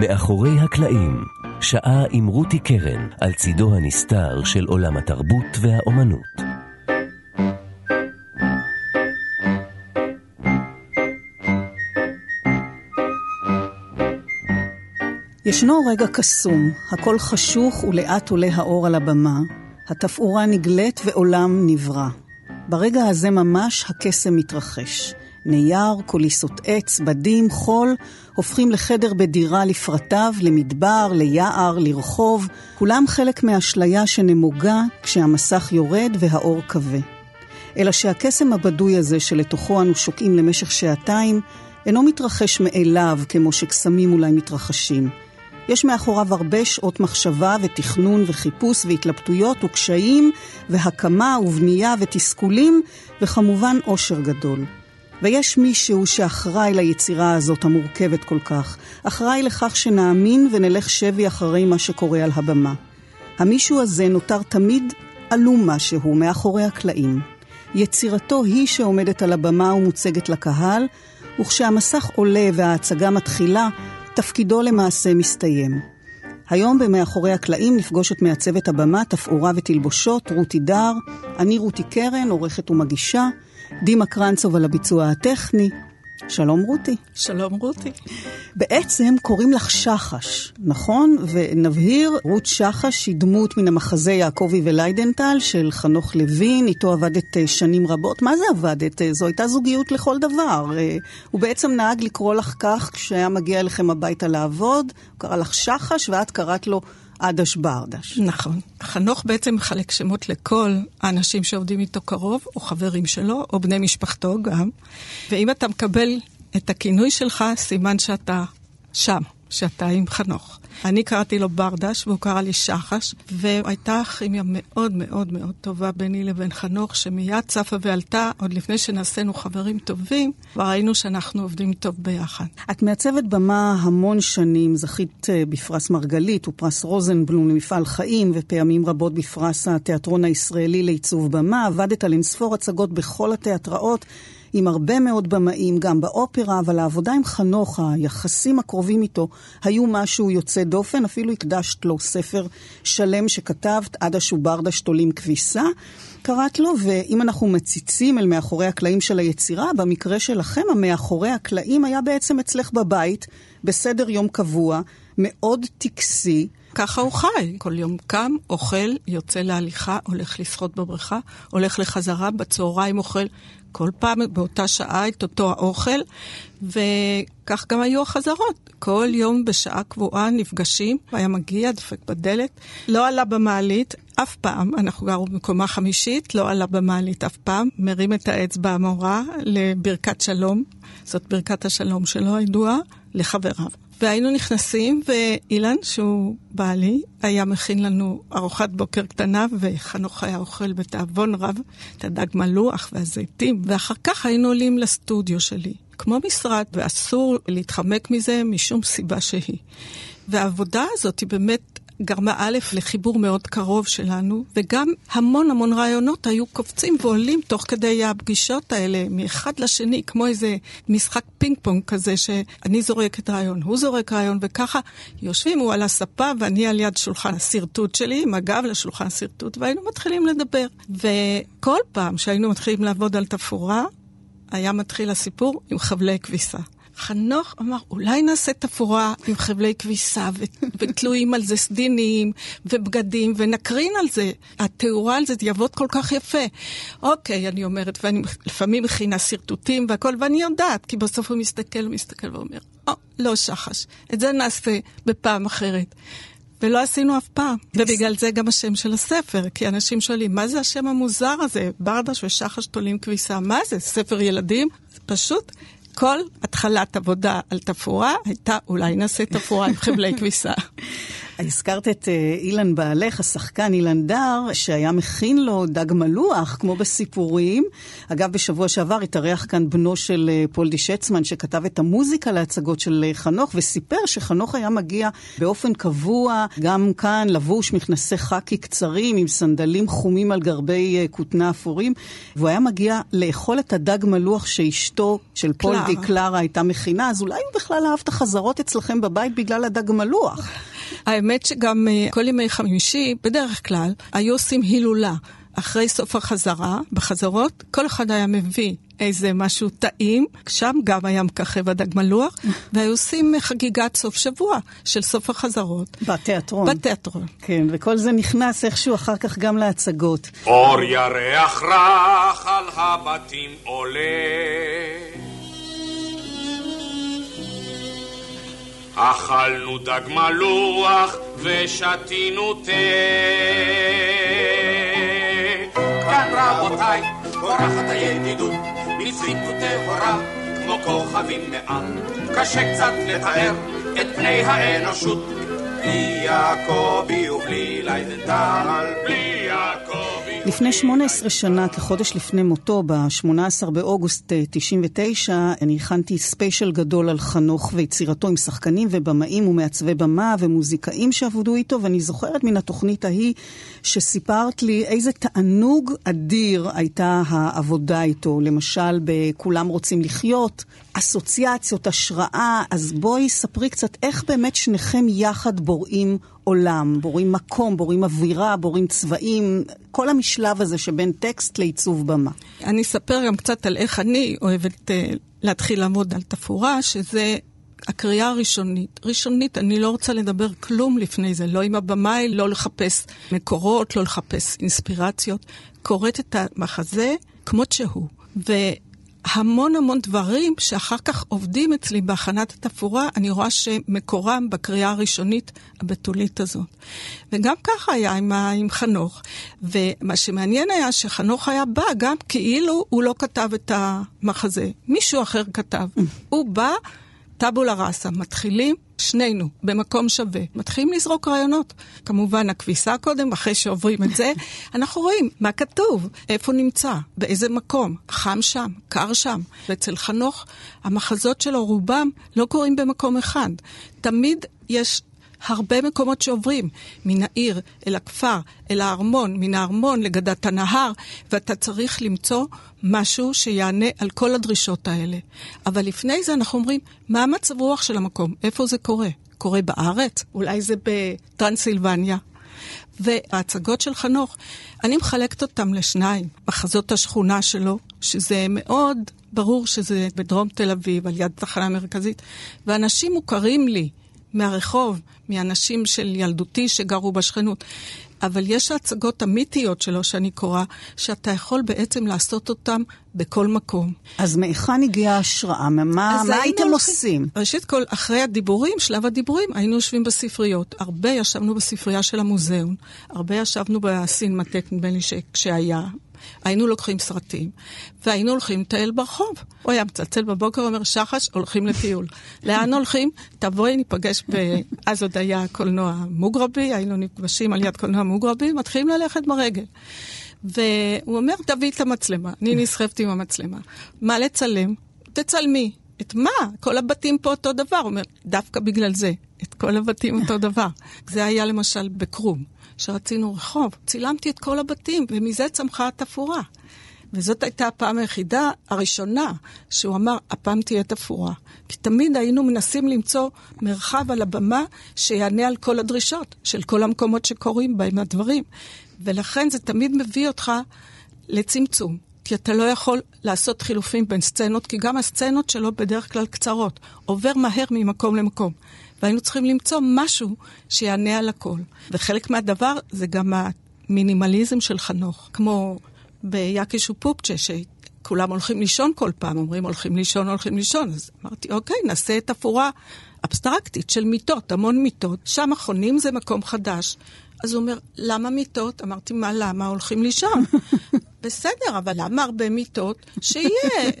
מאחורי הקלעים, שעה עם רותי קרן על צידו הנסתר של עולם התרבות והאומנות. ישנו רגע קסום, הכל חשוך ולאט עולה האור על הבמה, התפאורה נגלית ועולם נברא. ברגע הזה ממש הקסם מתרחש. נייר, קוליסות עץ, בדים, חול, הופכים לחדר בדירה לפרטיו, למדבר, ליער, לרחוב, כולם חלק מהאשליה שנמוגה כשהמסך יורד והאור כבה. אלא שהקסם הבדוי הזה שלתוכו אנו שוקעים למשך שעתיים, אינו מתרחש מאליו כמו שקסמים אולי מתרחשים. יש מאחוריו הרבה שעות מחשבה ותכנון וחיפוש והתלבטויות וקשיים והקמה ובנייה ותסכולים וכמובן אושר גדול. ויש מישהו שאחראי ליצירה הזאת המורכבת כל כך, אחראי לכך שנאמין ונלך שבי אחרי מה שקורה על הבמה. המישהו הזה נותר תמיד עלום משהו מאחורי הקלעים. יצירתו היא שעומדת על הבמה ומוצגת לקהל, וכשהמסך עולה וההצגה מתחילה, תפקידו למעשה מסתיים. היום במאחורי הקלעים נפגוש את מעצבת הבמה, תפאורה ותלבושות, רותי דר, אני רותי קרן, עורכת ומגישה, דימה קרנצוב על הביצוע הטכני. שלום רותי. שלום רותי. בעצם קוראים לך שחש, נכון? ונבהיר, רות שחש היא דמות מן המחזה יעקבי וליידנטל של חנוך לוין, איתו עבדת אה, שנים רבות. מה זה עבדת? אה, זו הייתה זוגיות לכל דבר. אה, הוא בעצם נהג לקרוא לך כך כשהיה מגיע אליכם הביתה לעבוד, הוא קרא לך שחש ואת קראת לו עדש ברדש. נכון. חנוך בעצם מחלק שמות לכל האנשים שעובדים איתו קרוב, או חברים שלו, או בני משפחתו גם. ואם אתה מקבל את הכינוי שלך, סימן שאתה שם, שאתה עם חנוך. אני קראתי לו ברדש והוא קרא לי שחש, והייתה כימיה מאוד מאוד מאוד טובה ביני לבין חנוך, שמיד צפה ועלתה, עוד לפני שנעשינו חברים טובים, כבר ראינו שאנחנו עובדים טוב ביחד. את מעצבת במה המון שנים, זכית אה, בפרס מרגלית ופרס רוזנבלום למפעל חיים, ופעמים רבות בפרס התיאטרון הישראלי לעיצוב במה, עבדת על אינספור הצגות בכל התיאטראות. עם הרבה מאוד במאים, גם באופרה, אבל העבודה עם חנוך, היחסים הקרובים איתו, היו משהו יוצא דופן. אפילו הקדשת לו ספר שלם שכתבת, עדה שוברדה שתולים כביסה. קראת לו, ואם אנחנו מציצים אל מאחורי הקלעים של היצירה, במקרה שלכם, המאחורי הקלעים היה בעצם אצלך בבית, בסדר יום קבוע, מאוד טקסי. ככה הוא חי. כל יום קם, אוכל, יוצא להליכה, הולך לשחות בבריכה, הולך לחזרה, בצהריים אוכל כל פעם באותה שעה את אותו האוכל, וכך גם היו החזרות. כל יום בשעה קבועה נפגשים, היה מגיע, דופק בדלת, לא עלה במעלית אף פעם, אנחנו גרו במקומה חמישית, לא עלה במעלית אף פעם, מרים את האצבע המורה לברכת שלום, זאת ברכת השלום שלו הידועה, לחבריו. והיינו נכנסים, ואילן, שהוא בעלי, היה מכין לנו ארוחת בוקר קטנה, וחנוך היה אוכל בתאבון רב את הדג מלוח והזיתים, ואחר כך היינו עולים לסטודיו שלי, כמו משרד, ואסור להתחמק מזה משום סיבה שהיא. והעבודה הזאת היא באמת גרמה א' לחיבור מאוד קרוב שלנו, וגם המון המון רעיונות היו קופצים ועולים תוך כדי הפגישות האלה, מאחד לשני, כמו איזה משחק פינג פונג כזה, שאני זורקת רעיון, הוא זורק רעיון, וככה יושבים, הוא על הספה ואני על יד שולחן השרטוט שלי, עם הגב לשולחן השרטוט, והיינו מתחילים לדבר. וכל פעם שהיינו מתחילים לעבוד על תפאורה, היה מתחיל הסיפור עם חבלי כביסה. חנוך אמר, אולי נעשה תפאורה עם חבלי כביסה ותלויים על זה סדינים ובגדים ונקרין על זה. התאורה על זה יעבוד כל כך יפה. אוקיי, אני אומרת, ואני לפעמים מכינה שרטוטים והכל, ואני יודעת, כי בסוף הוא מסתכל ומסתכל ואומר, או, לא שחש, את זה נעשה בפעם אחרת. ולא עשינו אף פעם. ובגלל זה גם השם של הספר, כי אנשים שואלים, מה זה השם המוזר הזה? ברדש ושחש תולים כביסה, מה זה? ספר ילדים? פשוט כל התחלת עבודה על תפאורה הייתה, אולי נעשה תפאורה עם חבלי כביסה. הזכרת את אה, אילן בעלך, השחקן אילן דר, שהיה מכין לו דג מלוח, כמו בסיפורים. אגב, בשבוע שעבר התארח כאן בנו של אה, פולדי שצמן, שכתב את המוזיקה להצגות של אה, חנוך, וסיפר שחנוך היה מגיע באופן קבוע, גם כאן לבוש מכנסי חאקי קצרים, עם סנדלים חומים על גרבי כותנה אפורים, והוא היה מגיע לאכול את הדג מלוח שאשתו של פולדי, קלרה, קלרה הייתה מכינה, אז אולי הוא בכלל אהב את החזרות אצלכם בבית בגלל הדג מלוח. האמת שגם אה, כל ימי חמישי, בדרך כלל, היו עושים הילולה. אחרי סוף החזרה, בחזרות, כל אחד היה מביא איזה משהו טעים, שם גם היה מככב הדג מלוח, והיו עושים חגיגת סוף שבוע של סוף החזרות. בתיאטרון. בתיאטרון. כן, וכל זה נכנס איכשהו אחר כך גם להצגות. אור ירח רך על הבתים עולה אכלנו דג מלוח ושתינו תה. כאן רבותיי, פורחת הידידות, מצרית וטהורה, כמו כוכבים מעל. קשה קצת לתאר את פני האנושות. בלי יעקבי ובלי ליידנטל, בלי יעקבי לפני 18 שנה, כחודש לפני מותו, ב-18 באוגוסט 99, אה, אני הכנתי ספיישל גדול על חנוך ויצירתו עם שחקנים ובמאים ומעצבי במה ומוזיקאים שעבדו איתו, ואני זוכרת מן התוכנית ההיא שסיפרת לי איזה תענוג אדיר הייתה העבודה איתו. למשל, ב"כולם רוצים לחיות", אסוציאציות, השראה. אז בואי ספרי קצת איך באמת שניכם יחד בוראים עולם, בורים מקום, בורים אווירה, בורים צבעים, כל המשלב הזה שבין טקסט לעיצוב במה. אני אספר גם קצת על איך אני אוהבת uh, להתחיל לעמוד על תפאורה, שזה הקריאה הראשונית. ראשונית, אני לא רוצה לדבר כלום לפני זה, לא עם הבמאי, לא לחפש מקורות, לא לחפש אינספירציות. קוראת את המחזה כמות שהוא. ו... המון המון דברים שאחר כך עובדים אצלי בהכנת התפאורה, אני רואה שמקורם בקריאה הראשונית הבתולית הזאת. וגם ככה היה עם, עם חנוך. ומה שמעניין היה שחנוך היה בא גם כאילו הוא לא כתב את המחזה, מישהו אחר כתב. הוא בא, טבולה ראסה, מתחילים שנינו, במקום שווה. מתחילים לזרוק רעיונות. כמובן, הכביסה קודם, אחרי שעוברים את זה, אנחנו רואים מה כתוב, איפה נמצא, באיזה מקום, חם שם, קר שם. ואצל חנוך, המחזות שלו, רובם, לא קורים במקום אחד. תמיד יש הרבה מקומות שעוברים, מן העיר אל הכפר, אל הארמון, מן הארמון לגדת הנהר, ואתה צריך למצוא משהו שיענה על כל הדרישות האלה. אבל לפני זה אנחנו אומרים, מה המצב רוח של המקום? איפה זה קורה? קורה בארץ? אולי זה בטרנסילבניה? וההצגות של חנוך, אני מחלקת אותם לשניים. מחזות השכונה שלו, שזה מאוד ברור שזה בדרום תל אביב, על יד תחנה מרכזית, ואנשים מוכרים לי מהרחוב, מאנשים של ילדותי שגרו בשכנות. אבל יש ההצגות המיתיות שלו שאני קוראה, שאתה יכול בעצם לעשות אותן בכל מקום. אז מהיכן הגיעה ההשראה? מה, מה הייתם הולכים... עושים? ראשית כל, אחרי הדיבורים, שלב הדיבורים, היינו יושבים בספריות. הרבה ישבנו בספרייה של המוזיאון, הרבה ישבנו בסינמטק, נדמה לי שהיה, היינו לוקחים סרטים, והיינו הולכים לטייל ברחוב. הוא היה מצלצל בבוקר, אומר, שחש, הולכים לטיול. לאן הולכים? תבואי, ניפגש ב... אז עוד היה קולנוע מוגרבי, היינו נפגשים על יד קולנוע מוגרבי, מתחילים ללכת ברגל. והוא אומר, תביאי את המצלמה. אני נסחפתי עם המצלמה. מה לצלם? תצלמי. את מה? כל הבתים פה אותו דבר. הוא אומר, דווקא בגלל זה, את כל הבתים אותו דבר. זה היה למשל בקרום. שרצינו רחוב. צילמתי את כל הבתים, ומזה צמחה התפאורה. וזאת הייתה הפעם היחידה, הראשונה, שהוא אמר, הפעם תהיה תפאורה. כי תמיד היינו מנסים למצוא מרחב על הבמה שיענה על כל הדרישות של כל המקומות שקורים בהם הדברים. ולכן זה תמיד מביא אותך לצמצום. כי אתה לא יכול לעשות חילופים בין סצנות, כי גם הסצנות שלו בדרך כלל קצרות. עובר מהר ממקום למקום. והיינו צריכים למצוא משהו שיענה על הכל. וחלק מהדבר זה גם המינימליזם של חנוך, כמו ביאקיש ופופצ'ה, שכולם הולכים לישון כל פעם, אומרים הולכים לישון, הולכים לישון. אז אמרתי, אוקיי, נעשה את אפורה אבסטרקטית של מיטות, המון מיטות. שם החונים זה מקום חדש. אז הוא אומר, למה מיטות? אמרתי, מה, למה? הולכים לישון. בסדר, אבל למה הרבה מיטות? שיהיה.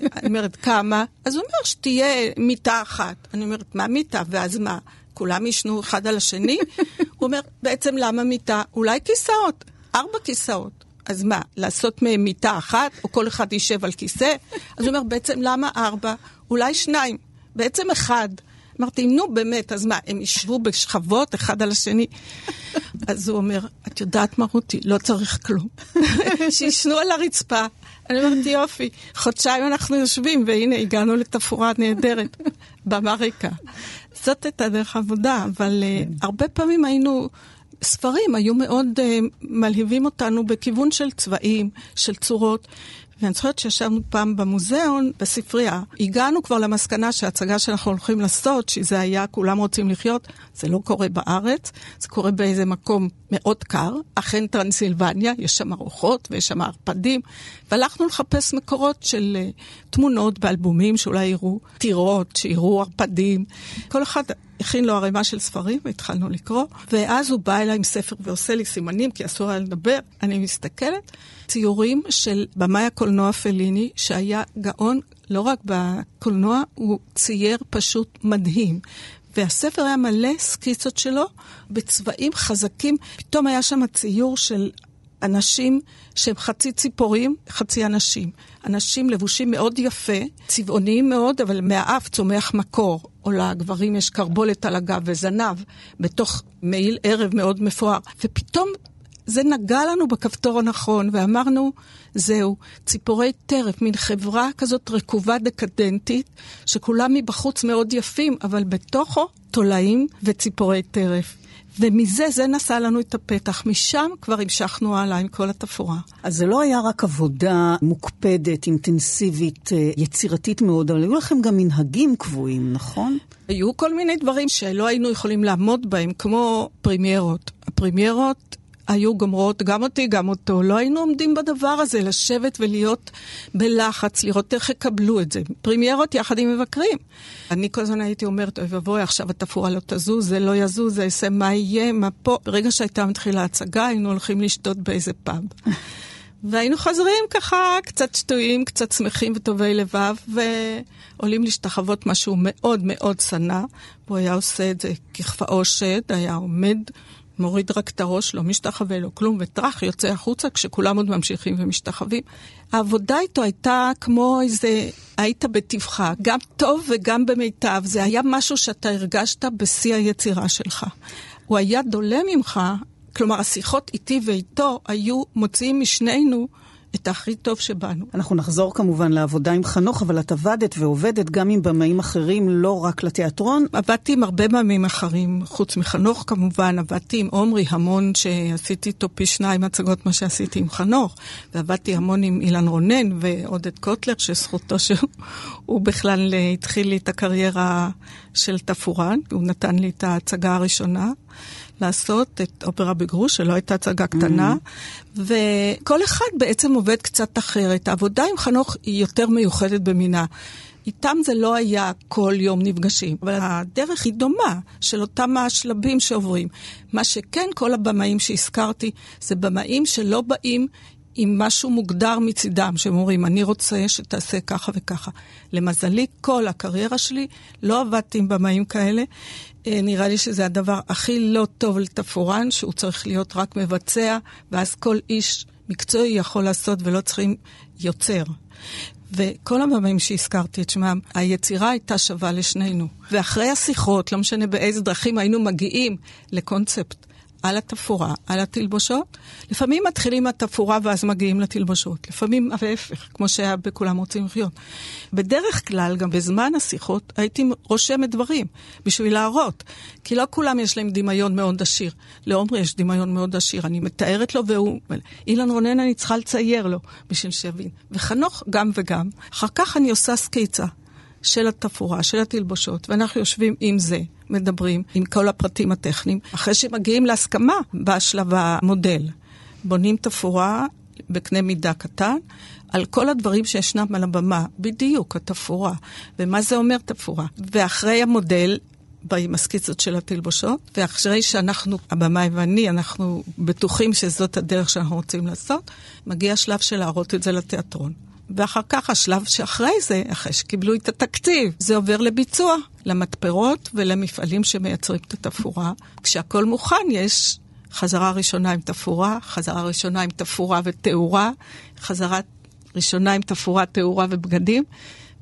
אני אומרת, כמה? אז הוא אומר, שתהיה מיטה אחת. אני אומרת, מה מיטה? ואז מה? כולם ישנו אחד על השני? הוא אומר, בעצם למה מיטה? אולי כיסאות, ארבע כיסאות. אז מה, לעשות מהם מיטה אחת, או כל אחד יישב על כיסא? אז הוא אומר, בעצם למה ארבע? אולי שניים, בעצם אחד. אמרתי, נו באמת, אז מה, הם ישבו בשכבות אחד על השני? אז הוא אומר, את יודעת מה, רותי, לא צריך כלום. שישנו על הרצפה. אני אומרת, יופי, חודשיים אנחנו יושבים, והנה הגענו לתפאורה נהדרת, במה ריקה. זאת הייתה דרך עבודה, אבל uh, הרבה פעמים היינו... ספרים היו מאוד uh, מלהיבים אותנו בכיוון של צבעים, של צורות, ואני זוכרת שישבנו פעם במוזיאון, בספרייה. הגענו כבר למסקנה שההצגה שאנחנו הולכים לעשות, שזה היה כולם רוצים לחיות, זה לא קורה בארץ, זה קורה באיזה מקום מאוד קר, אכן טרנסילבניה, יש שם ארוחות ויש שם ערפדים, והלכנו לחפש מקורות של uh, תמונות באלבומים שאולי יראו טירות, שיראו ערפדים. כל אחד הכין לו ערימה של ספרים והתחלנו לקרוא, ואז הוא בא אליי עם ספר ועושה לי סימנים, כי אסור היה לדבר. אני מסתכלת, ציורים של במאי הקולנוע פליני, שהיה גאון לא רק בקולנוע, הוא צייר פשוט מדהים. והספר היה מלא סקיצות שלו בצבעים חזקים. פתאום היה שם ציור של אנשים שהם חצי ציפורים, חצי אנשים. אנשים לבושים מאוד יפה, צבעוניים מאוד, אבל מהאף צומח מקור. או לגברים יש קרבולת על הגב וזנב בתוך מעיל ערב מאוד מפואר. ופתאום זה נגע לנו בכפתור הנכון, ואמרנו, זהו, ציפורי טרף, מין חברה כזאת רקובה דקדנטית, שכולם מבחוץ מאוד יפים, אבל בתוכו תולעים וציפורי טרף. ומזה, זה נשא לנו את הפתח. משם כבר המשכנו הלאה עם כל התפאורה. אז זה לא היה רק עבודה מוקפדת, אינטנסיבית, אה, יצירתית מאוד, אבל היו לכם גם מנהגים קבועים, נכון? היו כל מיני דברים שלא היינו יכולים לעמוד בהם, כמו פרימיירות. הפרימיירות היו גומרות גם אותי, גם אותו. לא היינו עומדים בדבר הזה, לשבת ולהיות בלחץ, לראות איך יקבלו את זה. פרימיירות יחד עם מבקרים. אני כל הזמן הייתי אומרת, אוי ואבוי, עכשיו התפאורה לא תזוז, זה לא יזוז, זה יעשה מה יהיה, מה פה. ברגע שהייתה מתחילה הצגה, היינו הולכים לשתות באיזה פאב. והיינו חוזרים ככה, קצת שטויים, קצת שמחים וטובי לבב, ועולים להשתחוות משהו מאוד מאוד שנא. הוא היה עושה את זה ככפאו שד, היה עומד מוריד רק את הראש, לא משתחווה, לא כלום, וטראח, יוצא החוצה כשכולם עוד ממשיכים ומשתחווים. העבודה איתו הייתה כמו איזה, היית בטבחה, גם טוב וגם במיטב, זה היה משהו שאתה הרגשת בשיא היצירה שלך. הוא היה דולה ממך, כלומר השיחות איתי ואיתו היו מוציאים משנינו את הכי טוב שבנו. אנחנו נחזור כמובן לעבודה עם חנוך, אבל את עבדת ועובדת גם עם במאים אחרים, לא רק לתיאטרון. עבדתי עם הרבה במאים אחרים, חוץ מחנוך כמובן, עבדתי עם עומרי המון, שעשיתי איתו פי שניים הצגות מה שעשיתי עם חנוך, ועבדתי המון עם אילן רונן ועודד קוטלר, שזכותו שהוא בכלל התחיל לי את הקריירה של תפורן, הוא נתן לי את ההצגה הראשונה. לעשות את אופרה בגרוש, שלא הייתה הצגה קטנה, mm-hmm. וכל אחד בעצם עובד קצת אחרת. העבודה עם חנוך היא יותר מיוחדת במינה. איתם זה לא היה כל יום נפגשים, אבל הדרך היא דומה של אותם השלבים שעוברים. מה שכן, כל הבמאים שהזכרתי, זה במאים שלא באים עם משהו מוגדר מצידם, שהם אומרים, אני רוצה שתעשה ככה וככה. למזלי, כל הקריירה שלי לא עבדתי עם במאים כאלה. אה, נראה לי שזה הדבר הכי לא טוב לתפאורן, שהוא צריך להיות רק מבצע, ואז כל איש מקצועי יכול לעשות ולא צריכים יוצר. וכל הבמים שהזכרתי את שמם, היצירה הייתה שווה לשנינו. ואחרי השיחות, לא משנה באיזה דרכים היינו מגיעים לקונספט על התפאורה, על התלבושות. לפעמים מתחילים מהתפאורה ואז מגיעים לתלבושות. לפעמים ההפך, כמו שהיה בכולם רוצים לחיות. בדרך כלל, גם בזמן השיחות, הייתי רושמת דברים בשביל להראות. כי לא כולם יש להם דמיון מאוד עשיר. לעומרי יש דמיון מאוד עשיר. אני מתארת לו והוא... אילן רונן אני צריכה לצייר לו בשביל שיבין. וחנוך גם וגם. אחר כך אני עושה סקיצה. של התפאורה, של התלבושות, ואנחנו יושבים עם זה, מדברים עם כל הפרטים הטכניים, אחרי שמגיעים להסכמה בשלב המודל. בונים תפאורה בקנה מידה קטן, על כל הדברים שישנם על הבמה, בדיוק, התפאורה, ומה זה אומר תפאורה. ואחרי המודל, באים הסקיצות של התלבושות, ואחרי שאנחנו, הבמאי ואני, אנחנו בטוחים שזאת הדרך שאנחנו רוצים לעשות, מגיע השלב של להראות את זה לתיאטרון. ואחר כך השלב שאחרי זה, אחרי שקיבלו את התקציב, זה עובר לביצוע, למתפרות ולמפעלים שמייצרים את התפאורה. כשהכול מוכן, יש חזרה ראשונה עם תפאורה, חזרה ראשונה עם תפאורה ותאורה, חזרה ראשונה עם תפאורה, תאורה ובגדים.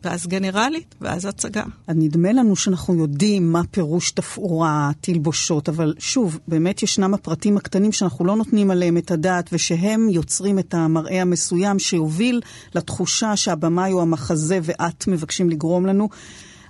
ואז גנרלית, ואז הצגה. אז נדמה לנו שאנחנו יודעים מה פירוש תפאורה, תלבושות, אבל שוב, באמת ישנם הפרטים הקטנים שאנחנו לא נותנים עליהם את הדעת, ושהם יוצרים את המראה המסוים שיוביל לתחושה שהבמאי הוא המחזה ואת מבקשים לגרום לנו.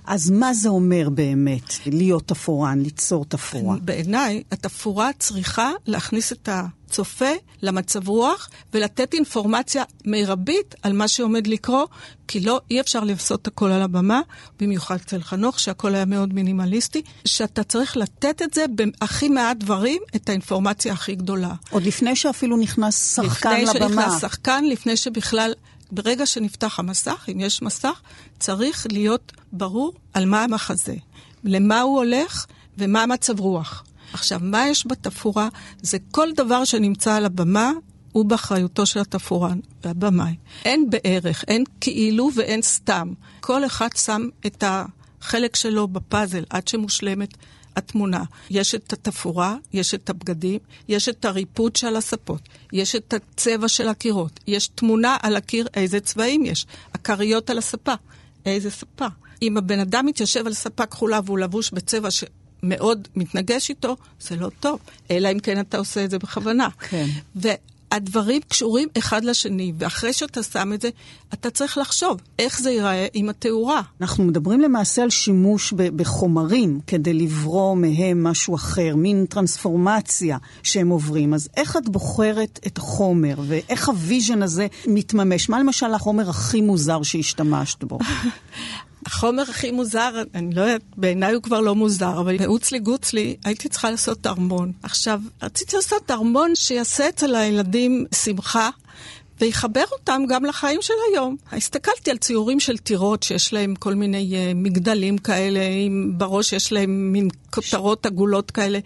אז מה זה אומר באמת להיות תפאורן, ליצור תפאורה? בעיניי, התפאורה צריכה להכניס את הצופה למצב רוח ולתת אינפורמציה מרבית על מה שעומד לקרוא, כי לא, אי אפשר לעשות הכל על הבמה, במיוחד אצל חנוך, שהכל היה מאוד מינימליסטי, שאתה צריך לתת את זה בהכי מעט דברים, את האינפורמציה הכי גדולה. עוד לפני שאפילו נכנס שחקן לפני לבמה. לפני שנכנס שחקן, לפני שבכלל... ברגע שנפתח המסך, אם יש מסך, צריך להיות ברור על מה המחזה, למה הוא הולך ומה המצב רוח. עכשיו, מה יש בתפאורה? זה כל דבר שנמצא על הבמה, הוא באחריותו של התפאורן והבמאי. אין בערך, אין כאילו ואין סתם. כל אחד שם את החלק שלו בפאזל עד שמושלמת התמונה. יש את התפאורה, יש את הבגדים, יש את הריפוד של הספות, יש את הצבע של הקירות, יש תמונה על הקיר איזה צבעים יש, הכריות על הספה, איזה ספה. אם הבן אדם מתיישב על ספה כחולה והוא לבוש בצבע ש... מאוד מתנגש איתו, זה לא טוב. אלא אם כן אתה עושה את זה בכוונה. כן. הדברים קשורים אחד לשני, ואחרי שאתה שם את זה, אתה צריך לחשוב איך זה ייראה עם התאורה. אנחנו מדברים למעשה על שימוש בחומרים כדי לברוא מהם משהו אחר, מין טרנספורמציה שהם עוברים. אז איך את בוחרת את החומר, ואיך ה vision הזה מתממש? מה למשל החומר הכי מוזר שהשתמשת בו? החומר הכי מוזר, אני לא יודעת, בעיניי הוא כבר לא מוזר, אבל בעוץ לי גוץ לי הייתי צריכה לעשות ארמון. עכשיו, רציתי לעשות ארמון שיעשה אצל הילדים שמחה. ויחבר אותם גם לחיים של היום. הסתכלתי על ציורים של טירות שיש להם כל מיני uh, מגדלים כאלה, עם בראש יש להם מין כותרות עגולות כאלה.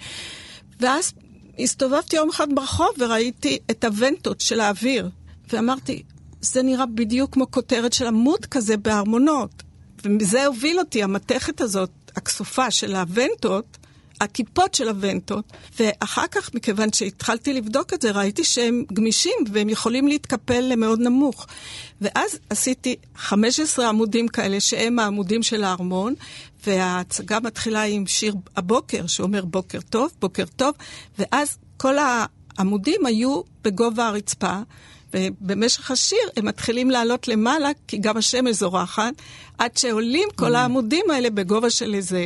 ואז הסתובבתי יום אחד ברחוב וראיתי את הוונטות של האוויר, ואמרתי, זה נראה בדיוק כמו כותרת של עמוד כזה בארמונות. וזה הוביל אותי, המתכת הזאת, הכסופה של הוונטות, הכיפות של הוונטות, ואחר כך, מכיוון שהתחלתי לבדוק את זה, ראיתי שהם גמישים והם יכולים להתקפל למאוד נמוך. ואז עשיתי 15 עמודים כאלה, שהם העמודים של הארמון, וההצגה מתחילה עם שיר הבוקר, שאומר בוקר טוב, בוקר טוב, ואז כל העמודים היו בגובה הרצפה. ובמשך השיר הם מתחילים לעלות למעלה, כי גם השמש זורחת, עד שעולים כל mm. העמודים האלה בגובה של איזה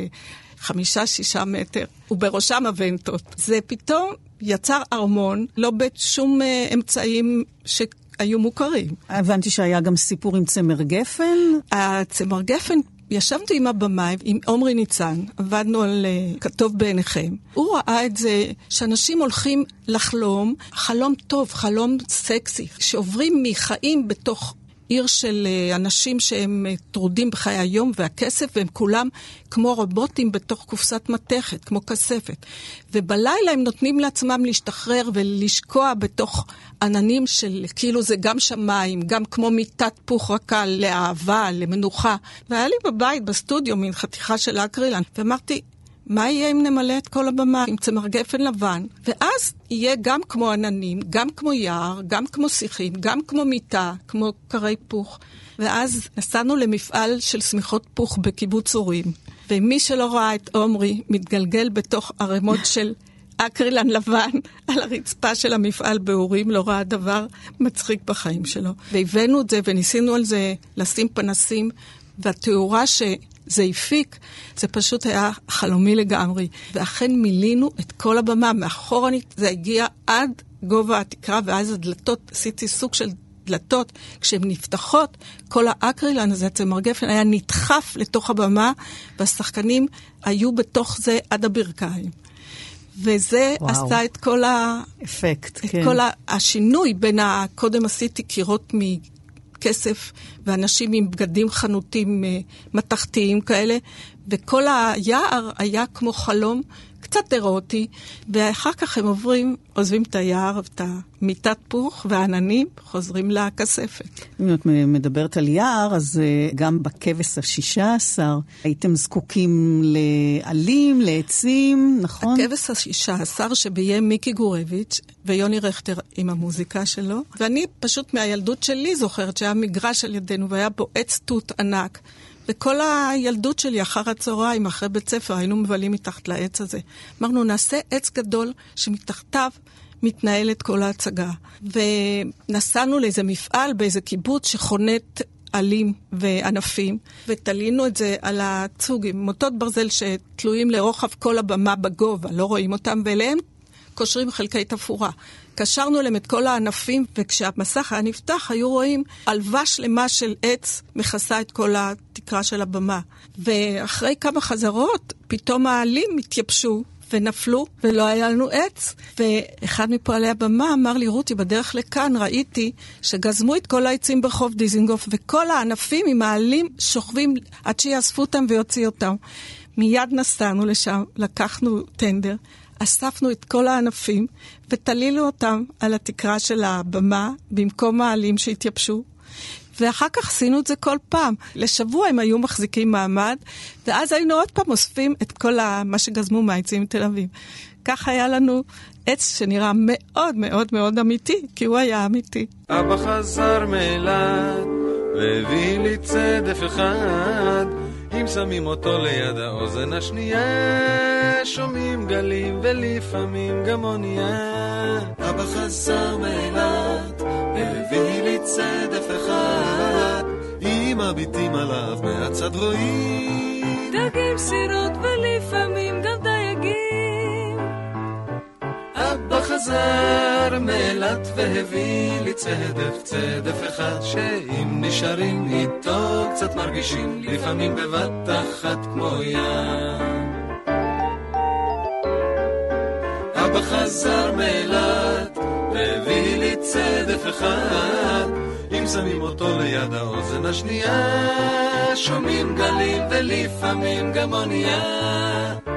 חמישה-שישה מטר, ובראשם הוונטות. זה פתאום יצר ארמון, לא בשום uh, אמצעים ש... היו מוכרים. הבנתי שהיה גם סיפור עם צמר גפן. הצמר גפן ישבתי עם הבמאי, עם עומרי ניצן, עבדנו על uh, כתוב בעיניכם. הוא ראה את זה שאנשים הולכים לחלום, חלום טוב, חלום סקסי, שעוברים מחיים בתוך עיר של uh, אנשים שהם uh, טרודים בחיי היום והכסף, והם כולם כמו רובוטים בתוך קופסת מתכת, כמו כספת. ובלילה הם נותנים לעצמם להשתחרר ולשקוע בתוך עננים של כאילו זה גם שמיים, גם כמו מיטת פוך רכה לאהבה, למנוחה. והיה לי בבית, בסטודיו, מין חתיכה של אקרילן, ואמרתי, מה יהיה אם נמלא את כל הבמה עם צמר גפן לבן? ואז יהיה גם כמו עננים, גם כמו יער, גם כמו שיחים, גם כמו מיטה, כמו קרי פוך. ואז נסענו למפעל של שמיכות פוך בקיבוץ אורים. ומי שלא ראה את עומרי מתגלגל בתוך ערימות של אקרילן לבן על הרצפה של המפעל באורים, לא ראה דבר מצחיק בחיים שלו. והבאנו את זה וניסינו על זה לשים פנסים, והתאורה ש... זה הפיק, זה פשוט היה חלומי לגמרי. ואכן מילינו את כל הבמה, מאחורנית זה הגיע עד גובה התקרה, ואז הדלתות, עשיתי סוג של דלתות, כשהן נפתחות, כל האקרילן הזה, צמר גפן, היה נדחף לתוך הבמה, והשחקנים היו בתוך זה עד הברכיים. וזה וואו. עשה את כל ה... אפקט, את כן. כל ה... השינוי בין ה... קודם עשיתי קירות מכסף, ואנשים עם בגדים חנותים מתכתיים כאלה, וכל היער היה כמו חלום קצת אירוטי, ואחר כך הם עוברים, עוזבים את היער, את המיטת פוך והעננים, חוזרים לכספת. אם את מדברת על יער, אז אה, גם בכבש השישה עשר הייתם זקוקים לעלים, לעצים, נכון? הכבש השישה עשר שביים מיקי גורביץ' ויוני רכטר עם המוזיקה שלו, ואני פשוט מהילדות שלי זוכרת שהיה מגרש על ידינו והיה בו עץ תות ענק. וכל הילדות שלי אחר הצהריים, אחרי בית ספר, היינו מבלים מתחת לעץ הזה. אמרנו, נעשה עץ גדול שמתחתיו מתנהלת כל ההצגה. ונסענו לאיזה מפעל באיזה קיבוץ שחונט עלים וענפים, ותלינו את זה על הצוג עם מוטות ברזל שתלויים לרוחב כל הבמה בגובה, לא רואים אותם, ואליהם קושרים חלקי תפאורה. קשרנו אליהם את כל הענפים, וכשהמסך היה נפתח, היו רואים עלווה שלמה של עץ מכסה את כל התקרה של הבמה. ואחרי כמה חזרות, פתאום העלים התייבשו. ונפלו, ולא היה לנו עץ. ואחד מפועלי הבמה אמר לי, רותי, בדרך לכאן ראיתי שגזמו את כל העצים ברחוב דיזינגוף, וכל הענפים עם העלים שוכבים עד שיאספו אותם ויוציאו אותם. מיד נסענו לשם, לקחנו טנדר, אספנו את כל הענפים ותלינו אותם על התקרה של הבמה במקום העלים שהתייבשו. ואחר כך עשינו את זה כל פעם. לשבוע הם היו מחזיקים מעמד, ואז היינו עוד פעם אוספים את כל ה... מה שגזמו מהעצים מתל אביב. כך היה לנו עץ שנראה מאוד מאוד מאוד אמיתי, כי הוא היה אמיתי. אבא חזר מאילת, והביא לי צדף אחד. אם שמים אותו ליד האוזן השנייה, שומעים גלים ולפעמים גם אונייה. אבא חזר מאילת, והביא לי צדף אחד, אם מביטים עליו מהצד רואים דגים, סירות ולפעמים גם דייגים. אבא חזר מאילת והביא לי צדף, צדף אחד שאם נשארים איתו קצת מרגישים לפעמים בבת אחת כמו ים. אבא חזר מאילת והביא לי צדף אחד אם שמים אותו ליד האוזן השנייה שומעים גלים ולפעמים גם אונייה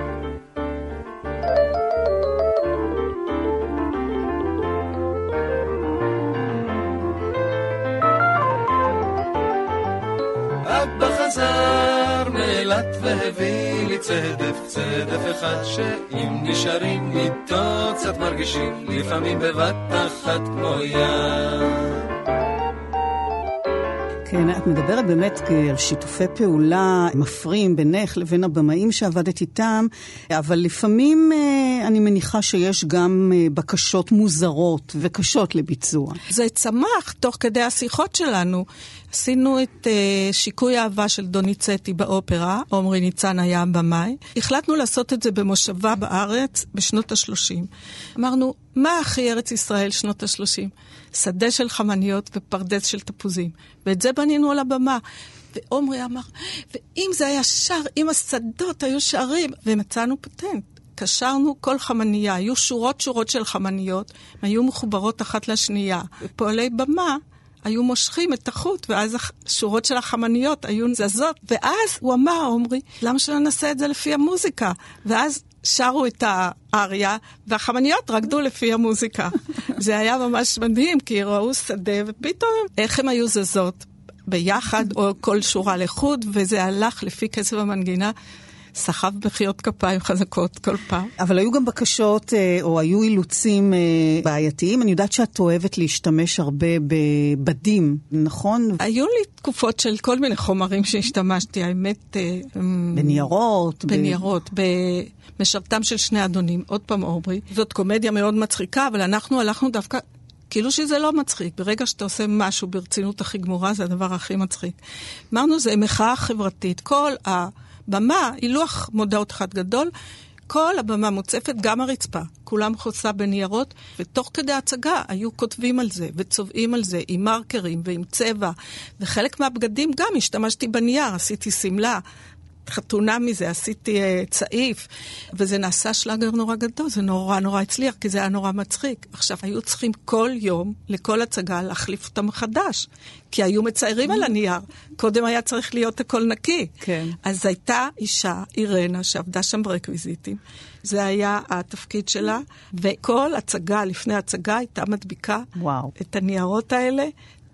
והביא לי צדף, צדף אחד שאם נשארים איתו קצת מרגישים לפעמים בבת אחת כמו ים. כן, את מדברת באמת על שיתופי פעולה מפרים בינך לבין הבמאים שעבדת איתם, אבל לפעמים אה, אני מניחה שיש גם אה, בקשות מוזרות וקשות לביצוע. זה צמח תוך כדי השיחות שלנו. עשינו את uh, שיקוי אהבה של דוניצטי באופרה, עמרי ניצן היה הבמאי. החלטנו לעשות את זה במושבה בארץ בשנות ה-30. אמרנו, מה הכי ארץ ישראל שנות ה-30? שדה של חמניות ופרדס של תפוזים. ואת זה בנינו על הבמה. ועומרי אמר, ואם זה היה שר, אם השדות היו שרים, ומצאנו פטנט. קשרנו כל חמנייה, היו שורות שורות של חמניות, היו מחוברות אחת לשנייה. ופועלי במה היו מושכים את החוט, ואז השורות של החמניות היו זזות. ואז הוא אמר, עמרי, למה שלא נעשה את זה לפי המוזיקה? ואז שרו את האריה, והחמניות רקדו לפי המוזיקה. זה היה ממש מדהים, כי ראו שדה, ופתאום איך הן היו זזות ביחד, או כל שורה לחוד, וזה הלך לפי קצב המנגינה. סחב מחיאות כפיים חזקות כל פעם. אבל היו גם בקשות, אה, או היו אילוצים אה, בעייתיים. אני יודעת שאת אוהבת להשתמש הרבה בבדים, נכון? היו לי תקופות של כל מיני חומרים שהשתמשתי, האמת... אה, בניירות. בניירות, ב... משרתם של שני אדונים, עוד פעם אוברי. זאת קומדיה מאוד מצחיקה, אבל אנחנו הלכנו דווקא כאילו שזה לא מצחיק. ברגע שאתה עושה משהו ברצינות הכי גמורה, זה הדבר הכי מצחיק. אמרנו, זה מחאה חברתית. כל הבמה היא לוח מודעות אחד גדול. כל הבמה מוצפת, גם הרצפה. כולם חוסה בניירות, ותוך כדי הצגה היו כותבים על זה, וצובעים על זה, עם מרקרים ועם צבע. וחלק מהבגדים גם השתמשתי בנייר, עשיתי שמלה, חתונה מזה, עשיתי uh, צעיף, וזה נעשה שלאגר נורא גדול, זה נורא נורא הצליח, כי זה היה נורא מצחיק. עכשיו, היו צריכים כל יום, לכל הצגה, להחליף אותם מחדש, כי היו מציירים על הנייר. קודם היה צריך להיות הכל נקי. כן. אז הייתה אישה, אירנה, שעבדה שם ברקוויזיטים. זה היה התפקיד שלה, וכל הצגה, לפני הצגה, הייתה מדביקה וואו. את הניירות האלה.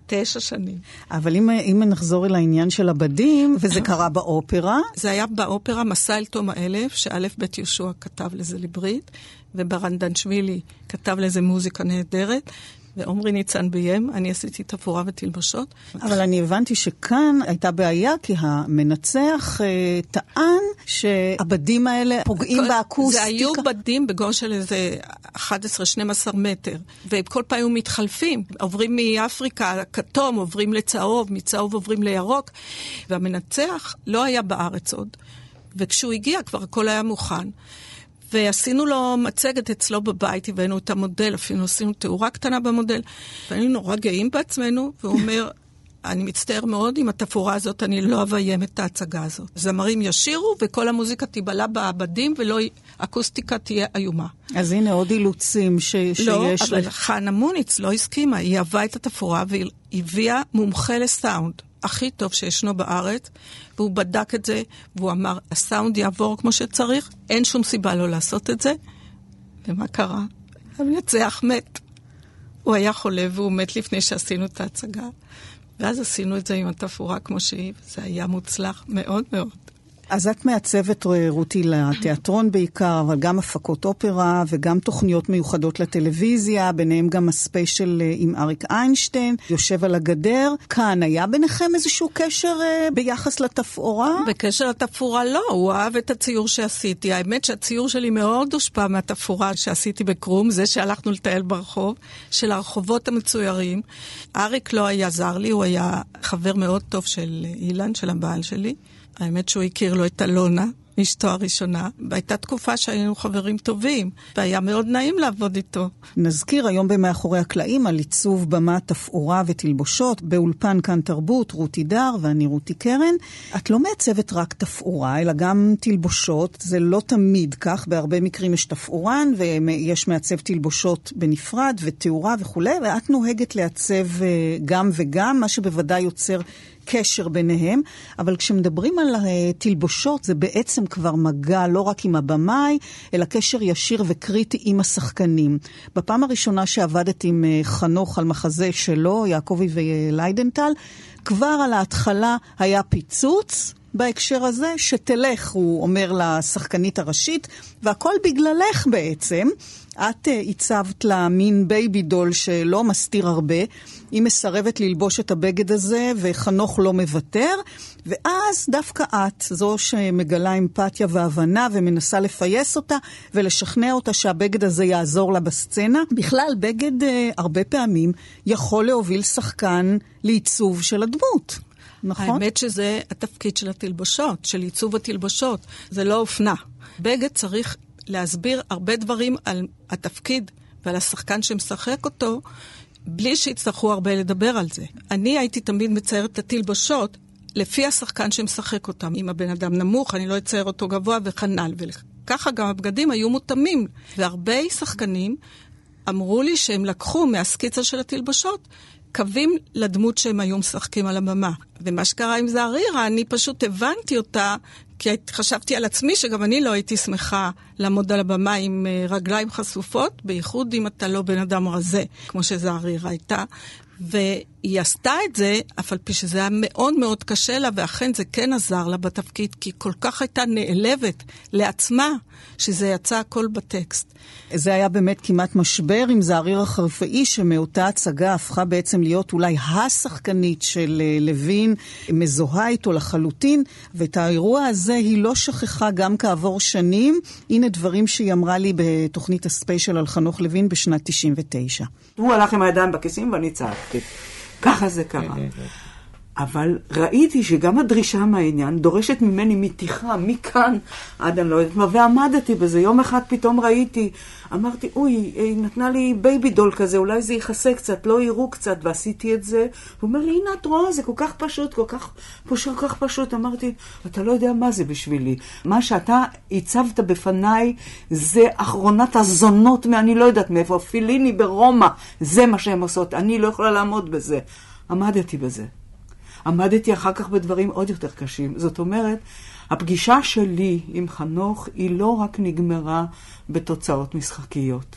תשע שנים. אבל אם, אם נחזור אל העניין של הבדים, וזה קרה באופרה, זה היה באופרה מסע אל תום האלף, שא' ב' יהושע כתב לזה ליברית, וברנדנשווילי כתב לזה מוזיקה נהדרת, ועומרי ניצן ביים, אני עשיתי תפאורה ותלבשות. אבל אני הבנתי שכאן הייתה בעיה, כי המנצח אה, טען שהבדים האלה פוגעים כל- באקוסטיקה. זה היו בדים בגובה של איזה 11-12 מטר, וכל פעם היו מתחלפים. עוברים מאפריקה, כתום, עוברים לצהוב, מצהוב עוברים לירוק, והמנצח לא היה בארץ עוד. וכשהוא הגיע כבר הכל היה מוכן. ועשינו לו מצגת אצלו בבית, הבאנו את המודל, אפילו עשינו תאורה קטנה במודל, והיינו נורא גאים בעצמנו, והוא אומר, אני מצטער מאוד, עם התפאורה הזאת אני לא אביים את ההצגה הזאת. זמרים ישירו וכל המוזיקה תיבלע בעבדים ולא, האקוסטיקה תהיה איומה. אז הנה עוד אילוצים ש, לא, שיש אבל לך. חנה מוניץ לא הסכימה, היא אהבה את התפאורה והיא הביאה מומחה לסאונד. הכי טוב שישנו בארץ, והוא בדק את זה, והוא אמר, הסאונד יעבור כמו שצריך, אין שום סיבה לא לעשות את זה. ומה קרה? המנצח מת. הוא היה חולה והוא מת לפני שעשינו את ההצגה. ואז עשינו את זה עם התפאורה כמו שהיא, וזה היה מוצלח מאוד מאוד. אז את מעצבת אה, רותי לתיאטרון בעיקר, אבל גם הפקות אופרה וגם תוכניות מיוחדות לטלוויזיה, ביניהם גם הספיישל אה, עם אריק איינשטיין, יושב על הגדר. כאן היה ביניכם איזשהו קשר אה, ביחס לתפאורה? בקשר לתפאורה לא, הוא אהב את הציור שעשיתי. האמת שהציור שלי מאוד הושפע מהתפאורה שעשיתי בקרום, זה שהלכנו לטייל ברחוב, של הרחובות המצוירים. אריק לא היה זר לי, הוא היה חבר מאוד טוב של אילן, של הבעל שלי. האמת שהוא הכיר לו את אלונה, אשתו הראשונה, והייתה תקופה שהיינו חברים טובים, והיה מאוד נעים לעבוד איתו. נזכיר היום במאחורי הקלעים על עיצוב במה, תפאורה ותלבושות, באולפן כאן תרבות, רותי דר ואני רותי קרן. את לא מעצבת רק תפאורה, אלא גם תלבושות. זה לא תמיד כך, בהרבה מקרים יש תפאורן ויש מעצב תלבושות בנפרד ותאורה וכולי, ואת נוהגת לעצב אה, גם וגם, מה שבוודאי יוצר... קשר ביניהם, אבל כשמדברים על אה, תלבושות זה בעצם כבר מגע לא רק עם הבמאי, אלא קשר ישיר וקריטי עם השחקנים. בפעם הראשונה שעבדת עם אה, חנוך על מחזה שלו, יעקבי וליידנטל, כבר על ההתחלה היה פיצוץ. בהקשר הזה, שתלך, הוא אומר לשחקנית הראשית, והכל בגללך בעצם. את uh, הצבת לה מין baby doll שלא מסתיר הרבה, היא מסרבת ללבוש את הבגד הזה, וחנוך לא מוותר, ואז דווקא את, זו שמגלה אמפתיה והבנה ומנסה לפייס אותה ולשכנע אותה שהבגד הזה יעזור לה בסצנה. בכלל, בגד uh, הרבה פעמים יכול להוביל שחקן לעיצוב של הדמות. נכון? האמת שזה התפקיד של התלבושות, של עיצוב התלבושות. זה לא אופנה. בגד צריך להסביר הרבה דברים על התפקיד ועל השחקן שמשחק אותו, בלי שיצטרכו הרבה לדבר על זה. אני הייתי תמיד מציירת את התלבושות לפי השחקן שמשחק אותם. אם הבן אדם נמוך, אני לא אצייר אותו גבוה וכנ"ל. וככה גם הבגדים היו מותאמים. והרבה שחקנים אמרו לי שהם לקחו מהסקיצה של התלבושות קווים לדמות שהם היו משחקים על הבמה. ומה שקרה עם זערירה, אני פשוט הבנתי אותה, כי חשבתי על עצמי שגם אני לא הייתי שמחה לעמוד על הבמה עם אה, רגליים חשופות, בייחוד אם אתה לא בן אדם רזה, כמו שזערירה הייתה. והיא עשתה את זה, אף על פי שזה היה מאוד מאוד קשה לה, ואכן זה כן עזר לה בתפקיד, כי היא כל כך הייתה נעלבת לעצמה, שזה יצא הכל בטקסט. זה היה באמת כמעט משבר עם זעריר החרפאי, שמאותה הצגה הפכה בעצם להיות אולי השחקנית של אה, לוין, מזוהה איתו לחלוטין, ואת האירוע הזה היא לא שכחה גם כעבור שנים. הנה דברים שהיא אמרה לי בתוכנית הספיישל על חנוך לוין בשנת 99. הוא הלך עם הידיים בכיסים ואני צעקתי. ככה זה קרה. אבל ראיתי שגם הדרישה מהעניין דורשת ממני מתיחה, מכאן עד אני לא יודעת מה, ועמדתי בזה. יום אחד פתאום ראיתי, אמרתי, אוי, היא נתנה לי baby doll כזה, אולי זה יכסה קצת, לא יראו קצת, ועשיתי את זה. הוא אומר לי, הנה את רואה, זה כל כך פשוט, כל כך פשוט, כל כך פשוט. אמרתי, אתה לא יודע מה זה בשבילי. מה שאתה הצבת בפניי זה אחרונת הזונות מאני לא יודעת מאיפה, פיליני ברומא, זה מה שהן עושות, אני לא יכולה לעמוד בזה. עמדתי בזה. עמדתי אחר כך בדברים עוד יותר קשים. זאת אומרת, הפגישה שלי עם חנוך היא לא רק נגמרה בתוצאות משחקיות,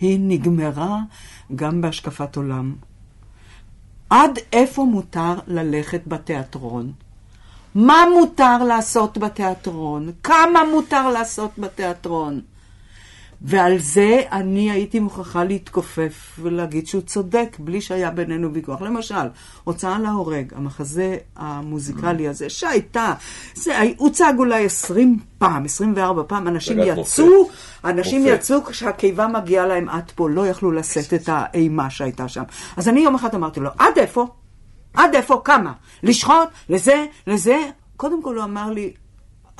היא נגמרה גם בהשקפת עולם. עד איפה מותר ללכת בתיאטרון? מה מותר לעשות בתיאטרון? כמה מותר לעשות בתיאטרון? ועל זה אני הייתי מוכרחה להתכופף ולהגיד שהוא צודק, בלי שהיה בינינו ויכוח. למשל, הוצאה להורג, המחזה המוזיקלי הזה, שהייתה, זה הוצג אולי 20 פעם, 24 פעם, אנשים יצאו, אנשים. יצאו כשהקיבה מגיעה להם עד פה, לא יכלו לשאת את האימה שהייתה שם. אז אני יום אחד אמרתי לו, עד איפה? עד איפה? כמה? לשחוט? לזה? לזה? קודם כל הוא אמר לי,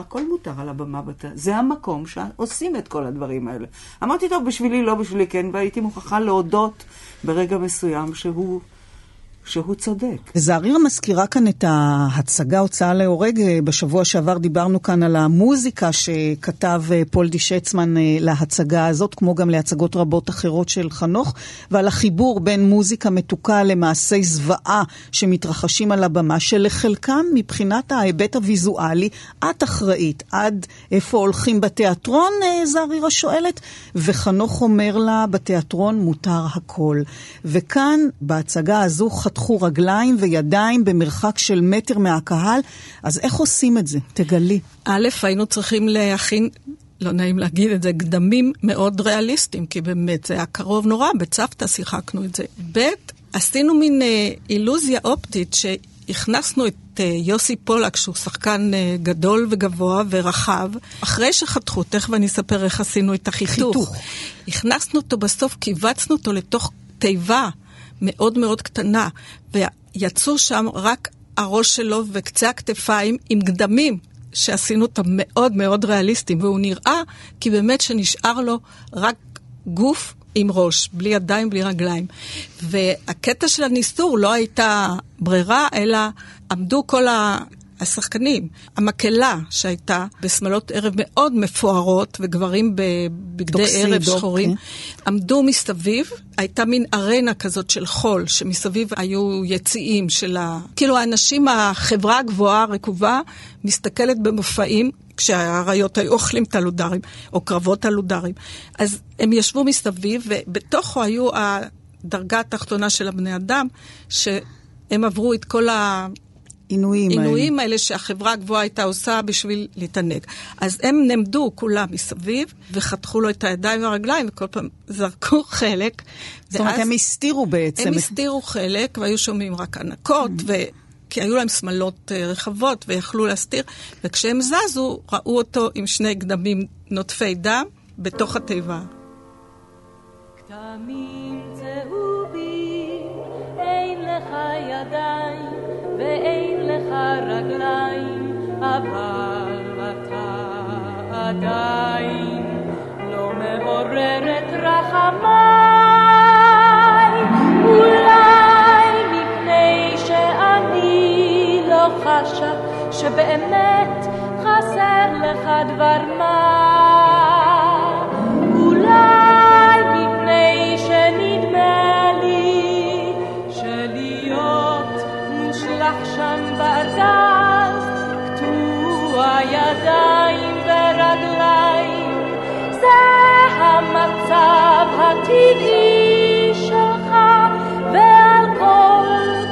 הכל מותר על הבמה, בת... זה המקום שעושים את כל הדברים האלה. אמרתי, טוב, בשבילי, לא בשבילי, כן, והייתי מוכרחה להודות ברגע מסוים שהוא... שהוא צודק. זערירה מזכירה כאן את ההצגה הוצאה להורג. בשבוע שעבר דיברנו כאן על המוזיקה שכתב אה, פול דישצמן אה, להצגה הזאת, כמו גם להצגות רבות אחרות של חנוך, ועל החיבור בין מוזיקה מתוקה למעשי זוועה שמתרחשים על הבמה, שלחלקם מבחינת ההיבט הוויזואלי, את אחראית. עד איפה הולכים בתיאטרון, אה, זערירה שואלת, וחנוך אומר לה, בתיאטרון מותר הכל. וכאן, בהצגה הזו, חתכו רגליים וידיים במרחק של מטר מהקהל, אז איך עושים את זה? תגלי. א', היינו צריכים להכין לא נעים להגיד את זה, קדמים מאוד ריאליסטיים, כי באמת זה היה קרוב נורא, בצוותא שיחקנו את זה. ב', עשינו מין אה, אילוזיה אופטית שהכנסנו את אה, יוסי פולק, שהוא שחקן אה, גדול וגבוה ורחב, אחרי שחתכו, תכף אני אספר איך עשינו את החיתוך. חיתוך. הכנסנו אותו בסוף, קיבצנו אותו לתוך תיבה. מאוד מאוד קטנה, ויצאו שם רק הראש שלו וקצה הכתפיים עם גדמים. שעשינו אותם מאוד מאוד ריאליסטיים, והוא נראה כי באמת שנשאר לו רק גוף עם ראש, בלי ידיים, בלי רגליים. והקטע של הניסור לא הייתה ברירה, אלא עמדו כל ה... השחקנים. המקהלה שהייתה בשמלות ערב מאוד מפוארות, וגברים בבגדי ערב שחורים, כן. עמדו מסביב, הייתה מין ארנה כזאת של חול, שמסביב היו יציאים של ה... כאילו האנשים, החברה הגבוהה, הרקובה, מסתכלת במופעים. כשהאריות היו אוכלים את הלודרים, או קרבות הלודרים. אז הם ישבו מסביב, ובתוכו היו הדרגה התחתונה של הבני אדם, שהם עברו את כל ה... עינויים האלה. עינויים האלה שהחברה הגבוהה הייתה עושה בשביל להתענג. אז הם נעמדו כולם מסביב, וחתכו לו את הידיים והרגליים, וכל פעם זרקו חלק. זאת אומרת, הם הסתירו בעצם. הם הסתירו חלק, והיו שומעים רק ענקות, mm-hmm. ו... כי היו להם שמלות אה, רחבות ויכלו להסתיר, וכשהם זזו, ראו אותו עם שני גדמים נוטפי דם בתוך התיבה. כתמים צהובים, אין לך ידיים שבאמת חסר לך דבר הטבעי שלך, ועל כל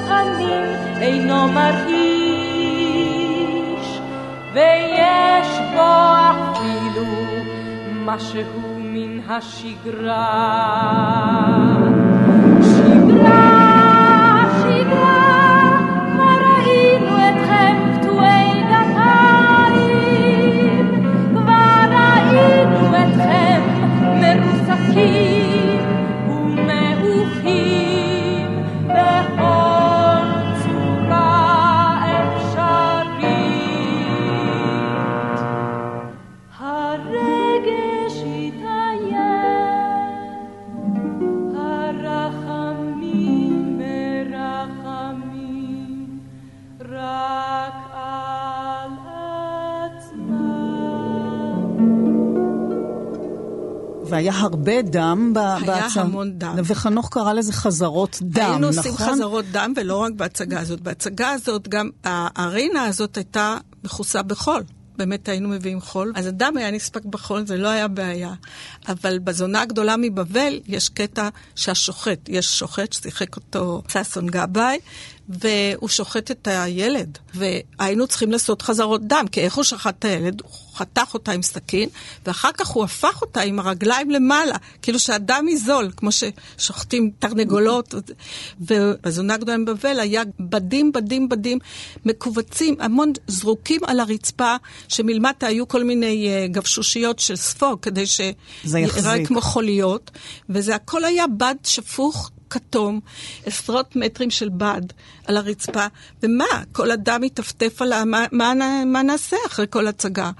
פנים אינו מרגיש, ויש בו אפילו משהו מן השגרה. והיה הרבה דם ב- היה בהצגה. המון דם. וחנוך קרא לזה חזרות דם, נכון? היינו עושים חזרות דם, ולא רק בהצגה הזאת. בהצגה הזאת, גם הארינה הזאת הייתה מכוסה בחול. באמת היינו מביאים חול, אז הדם היה נספק בחול, זה לא היה בעיה. אבל בזונה הגדולה מבבל יש קטע שהשוחט, יש שוחט ששיחק אותו ששון גבאי, והוא שוחט את הילד, והיינו צריכים לעשות חזרות דם, כי איך הוא שחט את הילד? הוא חתך אותה עם סכין, ואחר כך הוא הפך אותה עם הרגליים למעלה, כאילו שהדם יזול, כמו ששוחטים תרנגולות. ובזונה הגדולה מבבל היה בדים, בדים, בדים, מכווצים, המון זרוקים על הרצפה, שמלמטה היו כל מיני uh, גבשושיות של ספוג, כדי זה שיראה יחזיק. כמו חוליות, וזה הכל היה בד שפוך. כתום, עשרות מטרים של בד על הרצפה, ומה, כל אדם מטפטף על. מה, מה, מה נעשה אחרי כל הצגה?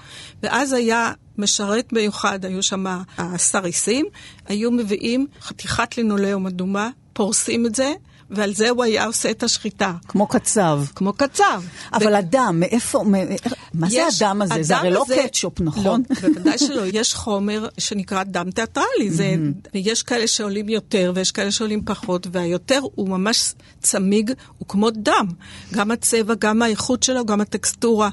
ואז היה משרת מיוחד, היו שם הסריסים, היו מביאים חתיכת לינולאום אדומה, פורסים את זה, ועל זה הוא היה עושה את השחיטה. כמו קצב. כמו קצב. אבל הדם, מאיפה, מ- מה זה יש- הדם הזה? זה הרי לא הזה- קטשופ, נכון? לא, בוודאי שלא. יש חומר שנקרא דם תיאטרלי. זה, ויש כאלה שעולים יותר ויש כאלה שעולים פחות, והיותר הוא ממש צמיג, הוא כמו דם. גם הצבע, גם האיכות שלו, גם הטקסטורה.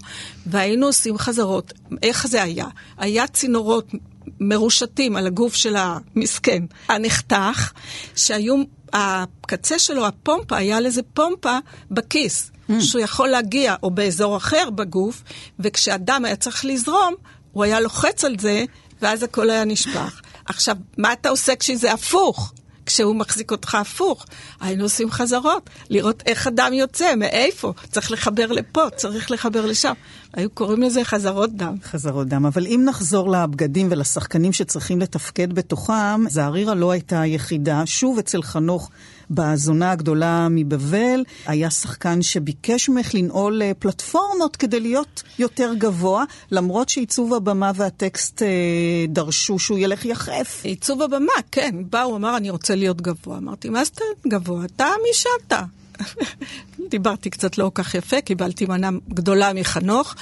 והיינו עושים חזרות. איך זה היה? היה צינורות מרושתים על הגוף של המסכן, הנחתך, שהיו, הקצה שלו, הפומפה, היה לזה פומפה בכיס, שהוא יכול להגיע, או באזור אחר בגוף, וכשהדם היה צריך לזרום, הוא היה לוחץ על זה, ואז הכל היה נשפך. עכשיו, מה אתה עושה כשזה הפוך? כשהוא מחזיק אותך הפוך. היינו עושים חזרות, לראות איך הדם יוצא, מאיפה. צריך לחבר לפה, צריך לחבר לשם. היו קוראים לזה חזרות דם. חזרות דם. אבל אם נחזור לבגדים ולשחקנים שצריכים לתפקד בתוכם, זערירה לא הייתה היחידה. שוב אצל חנוך בזונה הגדולה מבבל, היה שחקן שביקש ממך לנעול אה, פלטפורמות כדי להיות יותר גבוה, למרות שעיצוב הבמה והטקסט אה, דרשו שהוא ילך יחף. עיצוב הבמה, כן. בא, הוא אמר, אני רוצה להיות גבוה. אמרתי, מה זאת גבוה? אתה מי שאתה. דיברתי קצת לא כך יפה, קיבלתי מנה גדולה מחנוך,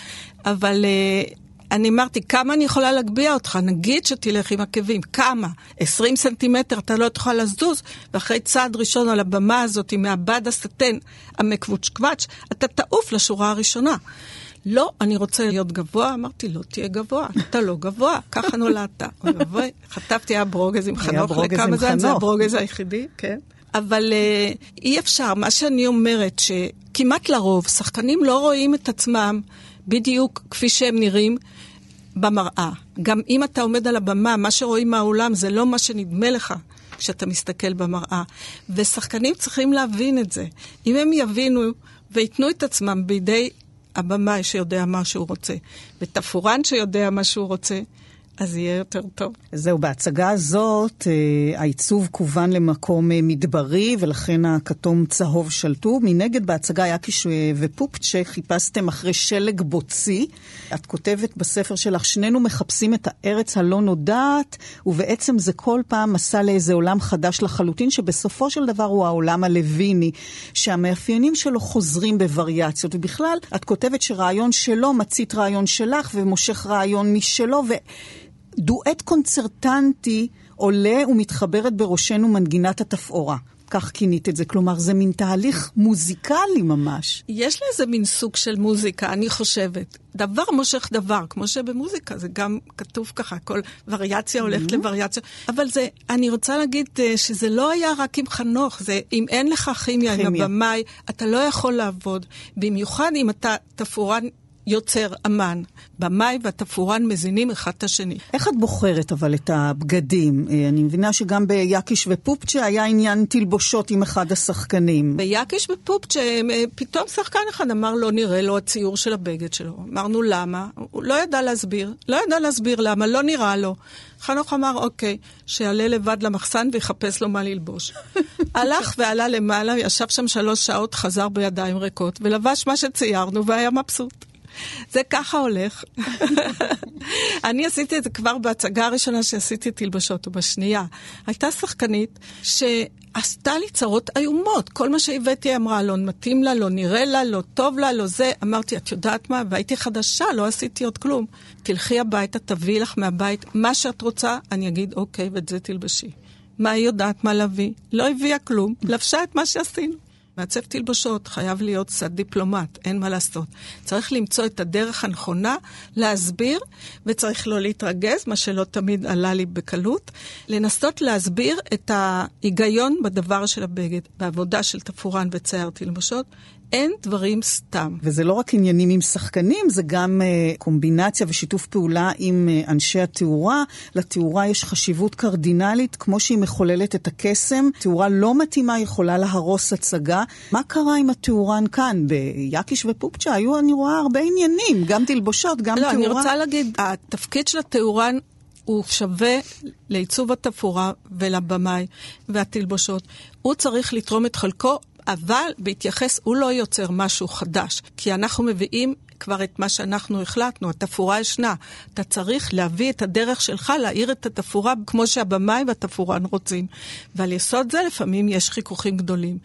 אבל uh, אני אמרתי, כמה אני יכולה להגביה אותך? נגיד שתלך עם עקבים, כמה? 20 סנטימטר, אתה לא תוכל לזוז, ואחרי צעד ראשון על הבמה הזאת, מהבד הסטן המקווצ'קוואץ', אתה תעוף לשורה הראשונה. לא, אני רוצה להיות גבוה. אמרתי, לא תהיה גבוה, אתה לא גבוה, ככה נולדת. חטפתי, היה ברוגז עם חנוך לכמה זמן, זה. הברוגז היחידי, כן. אבל uh, אי אפשר, מה שאני אומרת, שכמעט לרוב, שחקנים לא רואים את עצמם בדיוק כפי שהם נראים במראה. גם אם אתה עומד על הבמה, מה שרואים מהאולם זה לא מה שנדמה לך כשאתה מסתכל במראה. ושחקנים צריכים להבין את זה. אם הם יבינו וייתנו את עצמם בידי הבמאי שיודע מה שהוא רוצה, ותפורן שיודע מה שהוא רוצה, אז יהיה יותר טוב. זהו, בהצגה הזאת אה, העיצוב כוון למקום אה, מדברי, ולכן הכתום צהוב שלטו. מנגד בהצגה יקיש אה, ופופצ'ה חיפשתם אחרי שלג בוצי. את כותבת בספר שלך, שנינו מחפשים את הארץ הלא נודעת, ובעצם זה כל פעם מסע לאיזה עולם חדש לחלוטין, שבסופו של דבר הוא העולם הלוויני, שהמאפיינים שלו חוזרים בווריאציות. ובכלל, את כותבת שרעיון שלו מצית רעיון שלך, ומושך רעיון משלו, ו... דואט קונצרטנטי עולה ומתחברת בראשנו מנגינת התפאורה. כך כינית את זה. כלומר, זה מין תהליך מוזיקלי ממש. יש לזה מין סוג של מוזיקה, אני חושבת. דבר מושך דבר, כמו שבמוזיקה זה גם כתוב ככה, כל וריאציה הולכת Mm-hmm. לווריאציה. אבל זה, אני רוצה להגיד אה, שזה לא היה רק עם חנוך, זה אם אין לך כימיה עם כימיה. הבמאי, אתה לא יכול לעבוד. במיוחד אם אתה תפאורן יוצר אמן. במאי והתפאורן מזינים אחד את השני. איך את בוחרת אבל את הבגדים? אה, אני מבינה שגם ביקיש ופופצ'ה היה עניין תלבושות עם אחד השחקנים. ביקיש בפופצ'ה, אה, פתאום שחקן אחד אמר לא נראה לו הציור של הבגד שלו. אמרנו למה? הוא לא ידע להסביר. לא ידע להסביר למה, לא נראה לו. חנוך אמר, אוקיי, שיעלה לבד למחסן ויחפש לו מה ללבוש. הלך ועלה למעלה, ישב שם שלוש שעות, חזר בידיים ריקות, ולבש מה שציירנו והיה מבסוט. זה ככה הולך. אני עשיתי את זה כבר בהצגה הראשונה שעשיתי תלבשות, או בשנייה. הייתה שחקנית שעשתה לי צרות איומות. כל מה שהבאתי אמרה, לא מתאים לה, לא נראה לה, לא טוב לה, לא זה. אמרתי, את יודעת מה? והייתי חדשה, לא עשיתי עוד כלום. תלכי הביתה, תביאי לך מהבית מה שאת רוצה, אני אגיד, אוקיי, ואת זה תלבשי. מה היא יודעת מה להביא? לא הביאה כלום, לבשה את מה שעשינו. מעצב תלבשות חייב להיות קצת דיפלומט, אין מה לעשות. צריך למצוא את הדרך הנכונה להסביר, וצריך לא להתרגז, מה שלא תמיד עלה לי בקלות, לנסות להסביר את ההיגיון בדבר של הבגד. בעבודה של תפורן וצייר תלבשות, אין דברים סתם. וזה לא רק עניינים עם שחקנים, זה גם uh, קומבינציה ושיתוף פעולה עם uh, אנשי התאורה. לתאורה יש חשיבות קרדינלית, כמו שהיא מחוללת את הקסם. תאורה לא מתאימה יכולה להרוס הצגה. מה קרה עם התאורן כאן? ביאקיש ופופצ'ה היו, אני רואה, הרבה עניינים, גם תלבושות, גם לא, תאורה. אני רוצה להגיד, התפקיד של התאורן הוא שווה לעיצוב התפאורה ולבמאי והתלבושות. הוא צריך לתרום את חלקו אבל בהתייחס, הוא לא יוצר משהו חדש, כי אנחנו מביאים כבר את מה שאנחנו החלטנו, התפאורה ישנה. אתה צריך להביא את הדרך שלך להאיר את התפאורה כמו שהבמאי והתפאורן רוצים. ועל יסוד זה לפעמים יש חיכוכים גדולים.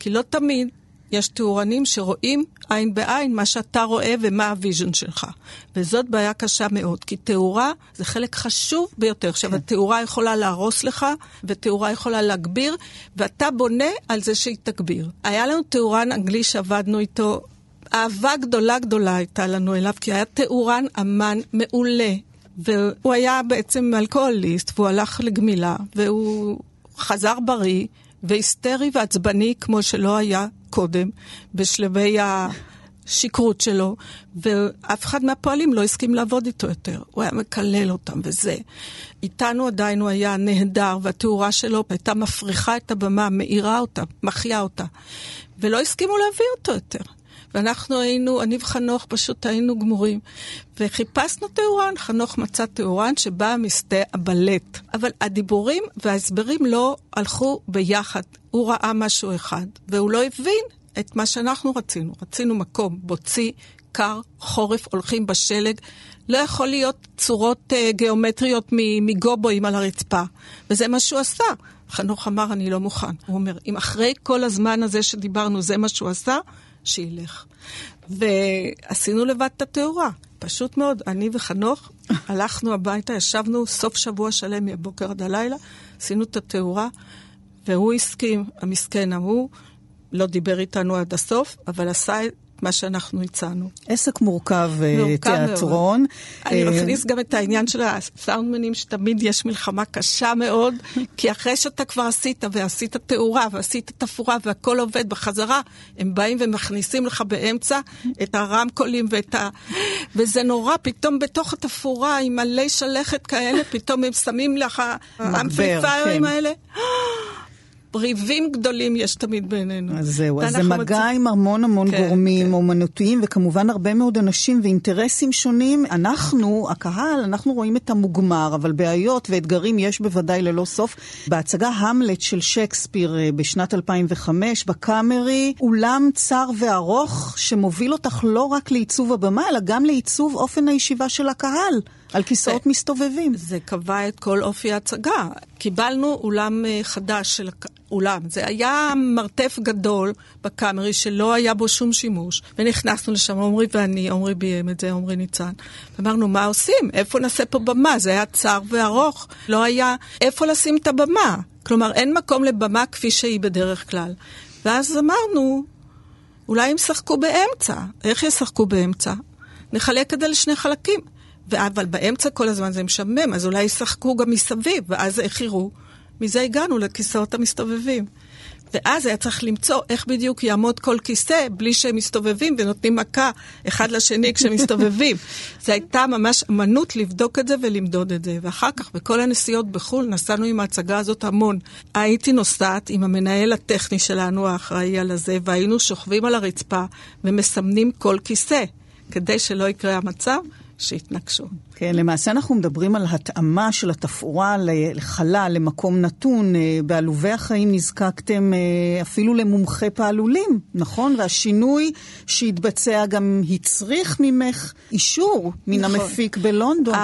כי לא תמיד יש תאורנים שרואים עין בעין מה שאתה רואה ומה ה vision שלך. וזאת בעיה קשה מאוד, כי תאורה זה חלק חשוב ביותר. עכשיו, כן. התאורה יכולה להרוס לך, ותאורה יכולה להגביר, ואתה בונה על זה שהיא תגביר. היה לנו תאורן אנגלי שעבדנו איתו, אהבה גדולה גדולה הייתה לנו אליו, כי היה תאורן אמן מעולה. והוא היה בעצם אלכוהוליסט, והוא הלך לגמילה, והוא חזר בריא, והיסטרי ועצבני כמו שלא היה קודם, בשלבי השכרות שלו, ואף אחד מהפועלים לא הסכים לעבוד איתו יותר. הוא היה מקלל אותם וזה. איתנו עדיין הוא היה נהדר, והתאורה שלו הייתה מפריחה את הבמה, מאירה אותה, מחיה אותה. ולא הסכימו להביא אותו יותר. ואנחנו היינו, אני וחנוך פשוט היינו גמורים. וחיפשנו תאורן, חנוך מצא תאורן שבא משדה הבלט. אבל הדיבורים וההסברים לא הלכו ביחד. הוא ראה משהו אחד, והוא לא הבין את מה שאנחנו רצינו. רצינו מקום בוצי, קר, חורף, הולכים בשלג. לא יכול להיות צורות uh, גיאומטריות מגובואים על הרצפה. וזה מה שהוא עשה. חנוך אמר, אני לא מוכן. הוא אומר, אם אחרי כל הזמן הזה שדיברנו זה מה שהוא עשה, שילך. ועשינו לבד את התאורה. פשוט מאוד, אני וחנוך הלכנו הביתה, ישבנו סוף שבוע שלם מבוקר עד הלילה, עשינו את התאורה, והוא הסכים, המסכן ההוא, לא דיבר איתנו עד הסוף, אבל עשה מה שאנחנו הצענו. עסק מורכב, אה, מורכב תיאטרון. מאוד. אני אה, מכניס גם את העניין של הסאונדמנים, שתמיד יש מלחמה קשה מאוד, כי אחרי שאתה כבר עשית, ועשית תאורה, ועשית תפאורה, והכל עובד בחזרה, הם באים ומכניסים לך באמצע את הרמקולים ואת ה... וזה נורא, פתאום בתוך התפאורה, עם מלא שלכת כאלה, פתאום הם שמים לך האמפליפיירים כן. האלה. ריבים גדולים יש תמיד בינינו. אז זהו, אז זה מגע מצ... עם המון המון כן, גורמים כן. אומנותיים, וכמובן הרבה מאוד אנשים ואינטרסים שונים. אנחנו, הקהל, אנחנו רואים את המוגמר, אבל בעיות ואתגרים יש בוודאי ללא סוף. בהצגה המלט של שייקספיר אה, בשנת 2005, בקאמרי, אולם צר וארוך שמוביל אותך לא רק לעיצוב הבמה, אלא גם לעיצוב אופן הישיבה של הקהל. על כיסאות זה, מסתובבים. זה קבע את כל אופי ההצגה. קיבלנו אולם אה, חדש של אולם. זה היה מרתף גדול בקאמרי שלא היה בו שום שימוש. ונכנסנו לשם, עמרי ואני, עמרי ביים את זה, עמרי ניצן. אמרנו, מה עושים? איפה נעשה פה במה? זה היה צר וארוך. לא היה איפה לשים את הבמה. כלומר, אין מקום לבמה כפי שהיא בדרך כלל. ואז אמרנו, אולי הם ישחקו באמצע. איך ישחקו באמצע? נחלק את זה לשני חלקים. אבל באמצע כל הזמן זה משעמם, אז אולי ישחקו גם מסביב, ואז איך יראו? מזה הגענו לכיסאות המסתובבים. ואז היה צריך למצוא איך בדיוק יעמוד כל כיסא בלי שהם מסתובבים ונותנים מכה אחד לשני כשהם מסתובבים. זו הייתה ממש אמנות לבדוק את זה ולמדוד את זה. ואחר כך, בכל הנסיעות בחו"ל, נסענו עם ההצגה הזאת המון. הייתי נוסעת עם המנהל הטכני שלנו, האחראי על הזה, והיינו שוכבים על הרצפה ומסמנים כל כיסא, כדי שלא יקרה המצב שהתנגשו. כן, למעשה אנחנו מדברים על התאמה של התפאורה לחלל, למקום נתון. אה, בעלובי החיים נזקקתם אה, אפילו למומחה פעלולים, נכון? והשינוי שהתבצע גם הצריך ממך אישור מן נכון. המפיק בלונדון.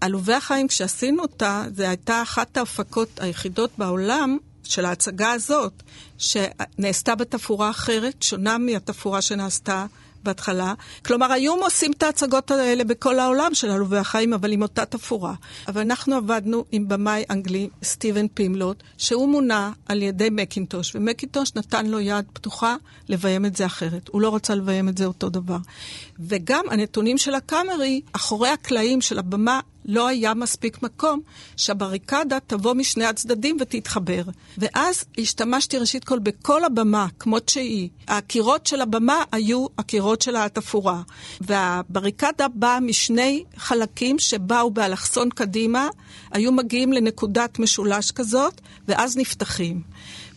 עלובי החיים, כשעשינו אותה, זו הייתה אחת ההפקות היחידות בעולם של ההצגה הזאת, שנעשתה בתפאורה אחרת, שונה מהתפאורה שנעשתה בהתחלה. כלומר, היו עושים את ההצגות האלה בכל העולם של עלובי החיים, אבל עם אותה תפאורה. אבל אנחנו עבדנו עם במאי אנגלי, סטיבן פימלוט, שהוא מונה על ידי מקינטוש, ומקינטוש נתן לו יד פתוחה לביים את זה אחרת. הוא לא רצה לביים את זה אותו דבר. וגם הנתונים של הקאמרי, אחורי הקלעים של הבמה, לא היה מספיק מקום שהבריקדה תבוא משני הצדדים ותתחבר. ואז השתמשתי ראשית כל בכל הבמה, כמות שהיא. הקירות של הבמה היו הקירות של התפאורה. והבריקדה באה משני חלקים שבאו באלכסון קדימה, היו מגיעים לנקודת משולש כזאת, ואז נפתחים.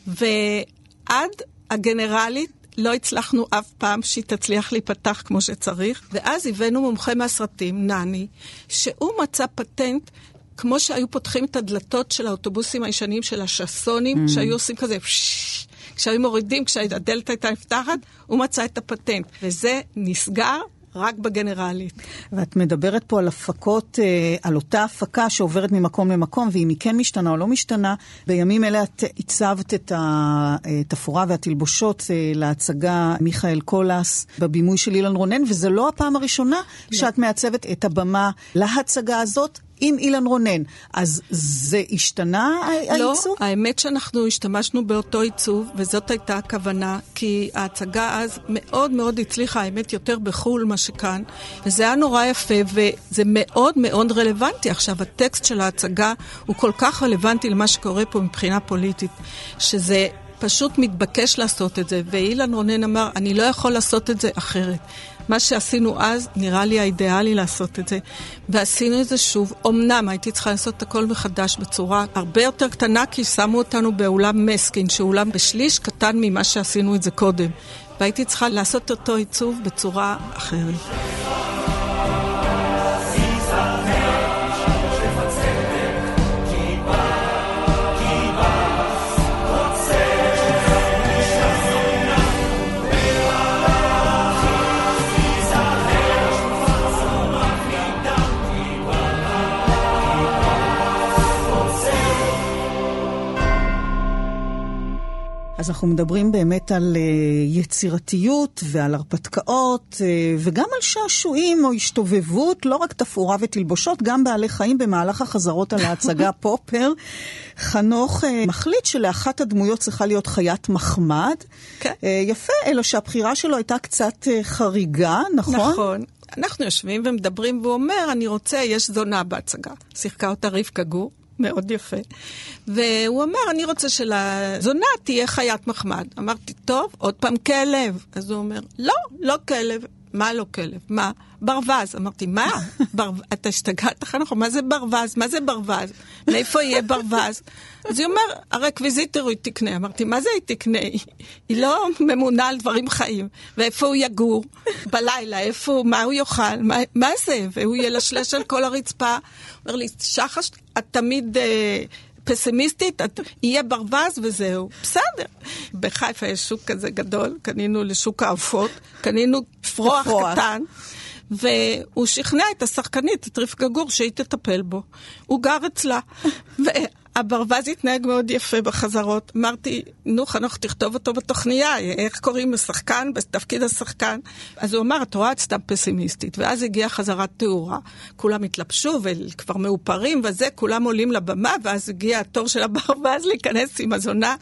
ועד הגנרלית לא הצלחנו אף פעם שהיא תצליח להיפתח כמו שצריך, ואז הבאנו מומחה מהסרטים, נני, שהוא מצא פטנט כמו שהיו פותחים את הדלתות של האוטובוסים הישנים של השסונים, mm. שהיו עושים כזה פששש, כשהיו מורידים, כשהדלת הייתה נפתחת, הוא מצא את הפטנט. וזה נסגר רק בגנרלית. ואת מדברת פה על הפקות, אה, על אותה הפקה שעוברת ממקום למקום, ואם היא כן משתנה או לא משתנה, בימים אלה את הצבת את התפאורה והתלבושות אה, להצגה מיכאל קולס בבימוי של אילן רונן, וזו לא הפעם הראשונה לא. שאת מעצבת את הבמה להצגה הזאת. עם אילן רונן. אז זה השתנה העיצוב? לא, האמת שאנחנו השתמשנו באותו עיצוב, וזאת הייתה הכוונה, כי ההצגה אז מאוד מאוד הצליחה, האמת, יותר בחו"ל מה שכאן, וזה היה נורא יפה, וזה מאוד מאוד רלוונטי. עכשיו, הטקסט של ההצגה הוא כל כך רלוונטי למה שקורה פה מבחינה פוליטית, שזה... פשוט מתבקש לעשות את זה, ואילן רונן אמר, אני לא יכול לעשות את זה אחרת. מה שעשינו אז, נראה לי האידיאלי לעשות את זה. ועשינו את זה שוב. אמנם הייתי צריכה לעשות את הכל מחדש בצורה הרבה יותר קטנה, כי שמו אותנו באולם מסקין, שהוא אולם בשליש קטן ממה שעשינו את זה קודם. והייתי צריכה לעשות אותו עיצוב בצורה אחרת. אז אנחנו מדברים באמת על uh, יצירתיות ועל הרפתקאות uh, וגם על שעשועים או השתובבות, לא רק תפאורה ותלבושות, גם בעלי חיים במהלך החזרות על ההצגה פופר. חנוך uh, מחליט שלאחת הדמויות צריכה להיות חיית מחמד. כן. יפה, אלא שהבחירה שלו הייתה קצת חריגה, נכון? נכון. אנחנו יושבים ומדברים, והוא אומר, אני רוצה, יש זונה בהצגה. שיחקה אותה רבקה גור. מאוד יפה. והוא אמר, אני רוצה שלזונה תהיה חיית מחמד. אמרתי, טוב, עוד פעם כלב. אז הוא אומר, לא, לא כלב. מה לא כלב? מה? ברווז. אמרתי, מה? בר... אתה השתגעת חנוך? מה זה ברווז? מה זה ברווז? מאיפה יהיה ברווז? אז היא אומר, הרקוויזיטור היא תקנה. אמרתי, מה זה היא תקנה? היא לא ממונה על דברים חיים. ואיפה הוא יגור? בלילה, איפה הוא? מה הוא יאכל? מה, מה זה? והוא ילשלש על כל הרצפה. אומר לי, שחש, את תמיד... אה, פסימיסטית, את, יהיה ברווז וזהו. בסדר. בחיפה יש שוק כזה גדול, קנינו לשוק העופות, קנינו פרוח קטן. והוא שכנע את השחקנית, את רבקה גור, שהיא תטפל בו. הוא גר אצלה. והברווז התנהג מאוד יפה בחזרות. אמרתי, נו, חנוך, תכתוב אותו בתוכניה, איך קוראים לשחקן, בתפקיד השחקן. אז הוא אמר, את רואה, את סתם פסימיסטית. ואז הגיעה חזרת תאורה. כולם התלבשו וכבר מאופרים וזה, כולם עולים לבמה, ואז הגיע התור של הברווז להיכנס עם הזונה.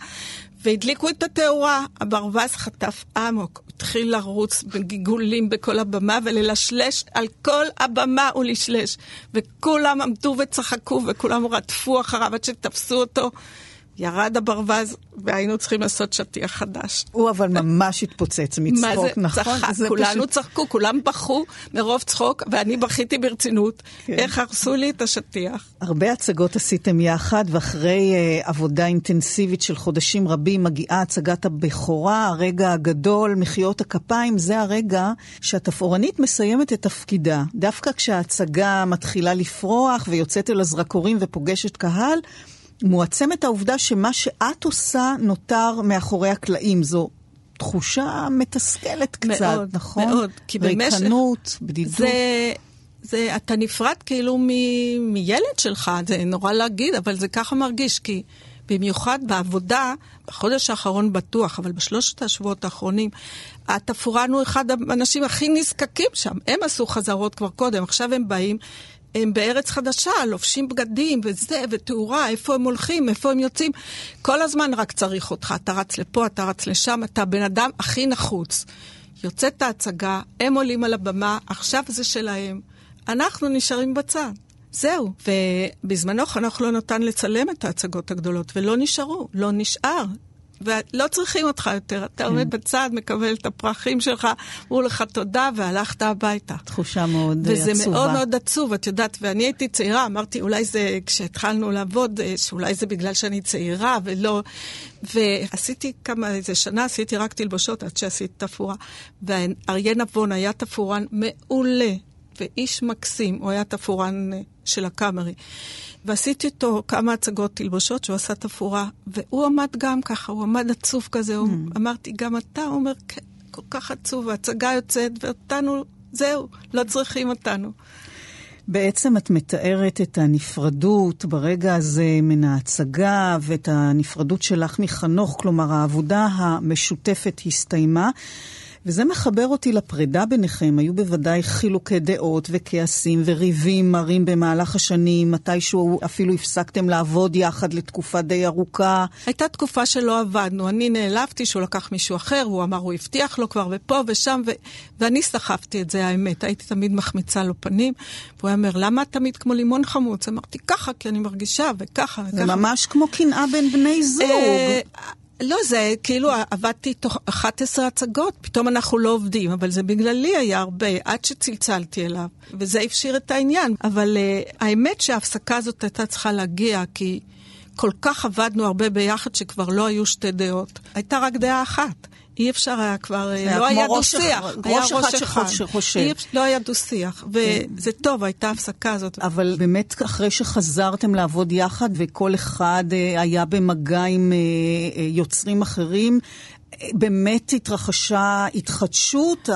והדליקו את התאורה, הברווז חטף אמוק, התחיל לרוץ בגיגולים בכל הבמה וללשלש על כל הבמה הוא לשלש. וכולם עמדו וצחקו וכולם רדפו אחריו עד שתפסו אותו. ירד הברווז, והיינו צריכים לעשות שטיח חדש. הוא אבל ממש התפוצץ מצחוק, זה נכון? צחק, זה כולנו פשוט- צחקו, כולם בכו מרוב צחוק, ואני בכיתי ברצינות. כן. איך הרסו לי את השטיח. הרבה הצגות עשיתם יחד, ואחרי אה, עבודה אינטנסיבית של חודשים רבים מגיעה הצגת הבכורה, הרגע הגדול, מחיאות הכפיים, זה הרגע שהתפאורנית מסיימת את תפקידה. דווקא כשההצגה מתחילה לפרוח ויוצאת אל הזרקורים ופוגשת קהל, מועצמת העובדה שמה שאת עושה נותר מאחורי הקלעים. זו תחושה מתסכלת קצת, מאוד, נכון? מאוד, כי במשך- ריקנות, בדידות. זה, זה, אתה נפרד כאילו מ, מילד שלך, זה נורא להגיד, אבל זה ככה מרגיש, כי במיוחד בעבודה, בחודש האחרון בטוח, אבל בשלושת השבועות האחרונים, התפאורן הוא אחד האנשים הכי נזקקים שם. הם עשו חזרות כבר קודם, עכשיו הם באים. הם בארץ חדשה, לובשים בגדים וזה, ותאורה, איפה הם הולכים, איפה הם יוצאים. כל הזמן רק צריך אותך. אתה רץ לפה, אתה רץ לשם, אתה הבן אדם הכי נחוץ. יוצאת ההצגה, הם עולים על הבמה, עכשיו זה שלהם. אנחנו נשארים בצד. זהו. ובזמנו חנוך לא נתן לצלם את ההצגות הגדולות, ולא נשארו, לא נשאר. ולא צריכים אותך יותר, אתה עומד בצד, מקבל את הפרחים שלך, אמרו לך תודה, והלכת הביתה. תחושה מאוד אה, וזה עצובה. מאוד מאוד עצוב, את יודעת, ואני הייתי צעירה, אמרתי, אולי זה, כשהתחלנו לעבוד, אה, שאולי זה בגלל שאני צעירה, ולא... ועשיתי כמה, איזה שנה עשיתי רק תלבושות עד שעשיתי תפאורה. ואריה נבון היה תפאורן מעולה, ואיש מקסים, הוא היה תפאורן אה, של הקאמרי. ועשיתי איתו כמה הצגות תלבושות שהוא עשה תפאורה, והוא עמד גם ככה, הוא עמד עצוב כזה, הוא אמרתי, גם אתה אומר, כן, כל כך עצוב, ההצגה יוצאת, ואותנו, זהו, לא צריכים אותנו. בעצם את מתארת את הנפרדות ברגע הזה מן ההצגה ואת הנפרדות שלך מחנוך, כלומר העבודה המשותפת הסתיימה. וזה מחבר אותי לפרידה ביניכם. היו בוודאי חילוקי דעות וכעסים וריבים מרים במהלך השנים, מתישהו אפילו הפסקתם לעבוד יחד לתקופה די ארוכה. הייתה תקופה שלא עבדנו, אני נעלבתי שהוא לקח מישהו אחר, הוא אמר, הוא הבטיח לו כבר, ופה ושם, ו... ואני סחבתי את זה, האמת. הייתי תמיד מחמיצה לו פנים, והוא היה אומר, למה את תמיד כמו לימון חמוץ? אמרתי, ככה, כי אני מרגישה, וככה, וככה. זה ממש כמו קנאה בין בני זוג. לא, זה כאילו עבדתי תוך 11 הצגות, פתאום אנחנו לא עובדים, אבל זה בגללי היה הרבה, עד שצלצלתי אליו, וזה הפשיר את העניין. אבל uh, האמת שההפסקה הזאת הייתה צריכה להגיע, כי כל כך עבדנו הרבה ביחד שכבר לא היו שתי דעות. הייתה רק דעה אחת. אי אפשר היה כבר, לא היה דו-שיח. היה ראש אחד שחושב. לא היה דו-שיח, וזה טוב, הייתה ההפסקה הזאת. אבל באמת אחרי שחזרתם לעבוד יחד וכל אחד אה, היה במגע עם אה, אה, יוצרים אחרים, באמת התרחשה התחדשות?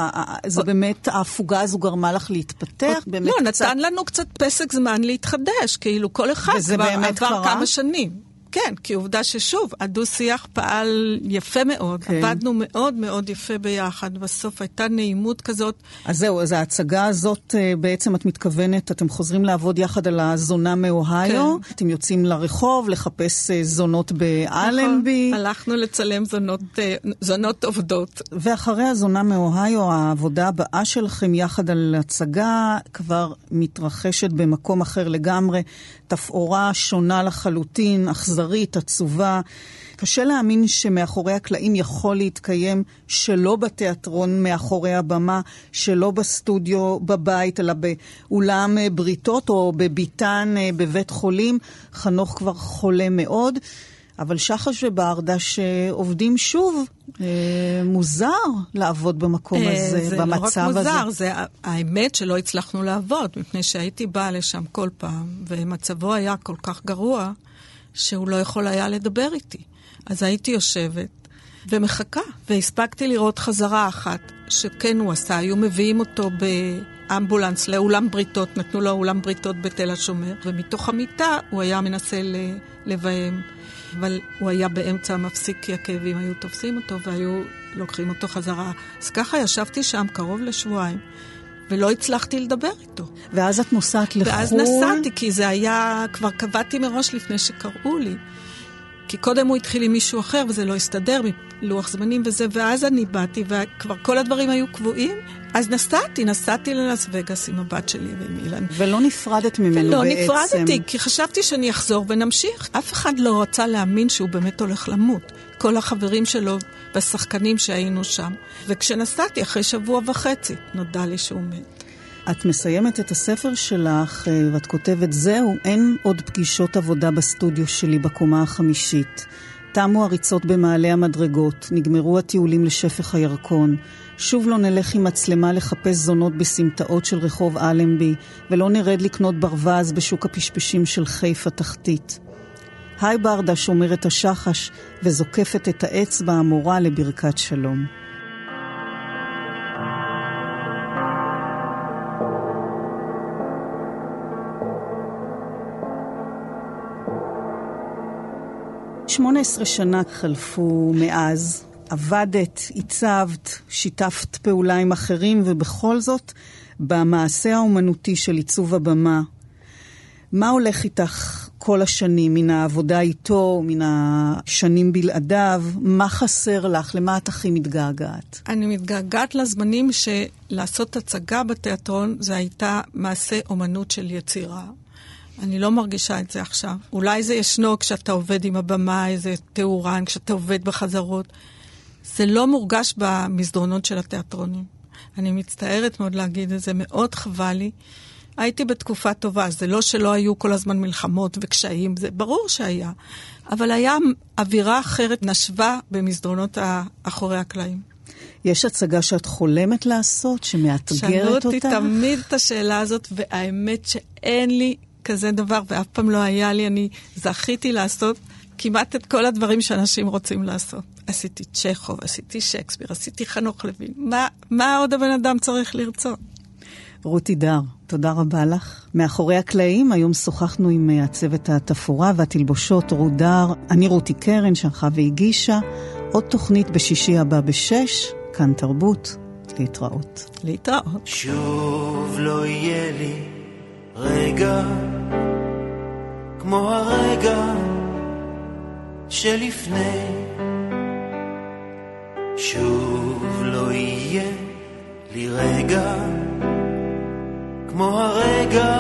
זה באמת, ההפוגה הזו גרמה לך להתפתח? לא, נתן לנו קצת פסק זמן להתחדש, כאילו כל אחד כבר עבר? כמה שנים. כן, כי עובדה ששוב, הדו-שיח פעל יפה מאוד, כן. עבדנו מאוד מאוד יפה ביחד, בסוף הייתה נעימות כזאת. אז זהו, אז ההצגה הזאת, אה, בעצם את מתכוונת, אתם חוזרים לעבוד יחד על הזונה מאוהיו, כן. אתם יוצאים לרחוב לחפש אה, זונות באלנבי. נכון, הלכנו לצלם זונות, אה, זונות עובדות. ואחרי הזונה מאוהיו, העבודה הבאה שלכם יחד על הצגה כבר מתרחשת במקום אחר לגמרי. תפאורה שונה לחלוטין, אכזרית, עצובה. קשה להאמין שמאחורי הקלעים יכול להתקיים שלא בתיאטרון מאחורי הבמה, שלא בסטודיו בבית, אלא באולם אה, בריתות או בביתן אה, בבית חולים. חנוך כבר חולה מאוד. אבל שחש וברדש אה, עובדים שוב. מוזר לעבוד במקום הזה, זה במצב לא רק הזה. מוזר, זה האמת שלא הצלחנו לעבוד, מפני שהייתי באה לשם כל פעם, ומצבו היה כל כך גרוע, שהוא לא יכול היה לדבר איתי. אז הייתי יושבת ומחכה, והספקתי לראות חזרה אחת, שכן הוא עשה, היו מביאים אותו באמבולנס לאולם בריתות, נתנו לו אולם בריתות בתל השומר, ומתוך המיטה הוא היה מנסה לביים. אבל הוא היה באמצע המפסיק כי הכאבים היו תופסים אותו והיו לוקחים אותו חזרה. אז ככה ישבתי שם קרוב לשבועיים, ולא הצלחתי לדבר איתו. ואז את נוסעת לחו"ל. ואז נסעתי, כי זה היה, כבר קבעתי מראש לפני שקראו לי. כי קודם הוא התחיל עם מישהו אחר וזה לא הסתדר, לוח זמנים וזה, ואז אני באתי, וכבר כל הדברים היו קבועים, אז נסעתי, נסעתי ללאס וגאס עם הבת שלי ועם אילן. ולא נפרדת ממנו לא בעצם. לא נפרדתי, כי חשבתי שאני אחזור ונמשיך. אף אחד לא רצה להאמין שהוא באמת הולך למות. כל החברים שלו והשחקנים שהיינו שם. וכשנסעתי, אחרי שבוע וחצי, נודע לי שהוא מת. את מסיימת את הספר שלך אה, ואת כותבת, זהו, אין עוד פגישות עבודה בסטודיו שלי בקומה החמישית. תמו הריצות במעלה המדרגות, נגמרו הטיולים לשפך הירקון. שוב לא נלך עם מצלמה לחפש זונות בסמטאות של רחוב אלנבי, ולא נרד לקנות ברווז בשוק הפשפשים של חיפה תחתית. היי ברדה שומרת השחש וזוקפת את האצבע המורה לברכת שלום. שמונה עשרה שנה חלפו מאז, עבדת, עיצבת, שיתפת פעולה עם אחרים, ובכל זאת, במעשה האומנותי של עיצוב הבמה, מה הולך איתך כל השנים, מן העבודה איתו, מן השנים בלעדיו? מה חסר לך? למה את הכי מתגעגעת? אני מתגעגעת לזמנים שלעשות הצגה בתיאטרון זה הייתה מעשה אומנות של יצירה. אני לא מרגישה את זה עכשיו. אולי זה ישנו כשאתה עובד עם הבמה, איזה תאורן, כשאתה עובד בחזרות. זה לא מורגש במסדרונות של התיאטרונים. אני מצטערת מאוד להגיד את זה, מאוד חבל לי. הייתי בתקופה טובה, זה לא שלא היו כל הזמן מלחמות וקשיים, זה ברור שהיה. אבל היה אווירה אחרת, נשבה במסדרונות אחורי הקלעים. יש הצגה שאת חולמת לעשות, שמאתגרת אותה? שאלו אותי תמיד את השאלה הזאת, והאמת שאין לי כזה דבר, ואף פעם לא היה לי, אני זכיתי לעשות כמעט את כל הדברים שאנשים רוצים לעשות. עשיתי צ'כוב, עשיתי שייקספיר, עשיתי חנוך לוין. מה, מה עוד הבן אדם צריך לרצות? רותי דר, תודה רבה לך. מאחורי הקלעים, היום שוחחנו עם אה, הצוות התפאורה והתלבושות רות דר. אני רותי קרן, שערכה והגישה. עוד תוכנית בשישי הבא בשש, כאן תרבות. להתראות. להתראות. שוב לא יהיה לי רגע כמו הרגע שלפני שוב לא יהיה לי רגע כמו הרגע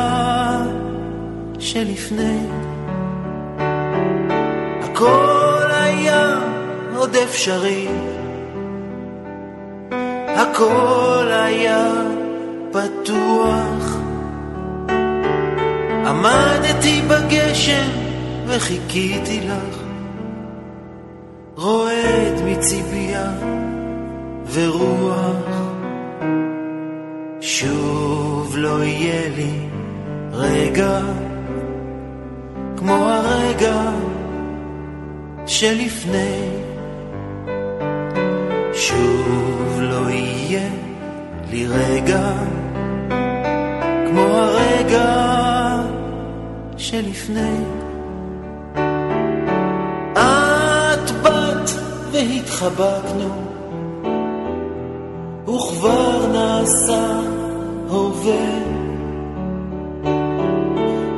שלפני. הכל היה עוד אפשרי. הכל היה פתוח. עמדתי בגשם וחיכיתי לך. רועד מציפייה ורוח שוב לא יהיה לי רגע כמו הרגע שלפני. שוב לא יהיה לי רגע כמו הרגע שלפני. את באת והתחבקנו וכבר נעשה הווה.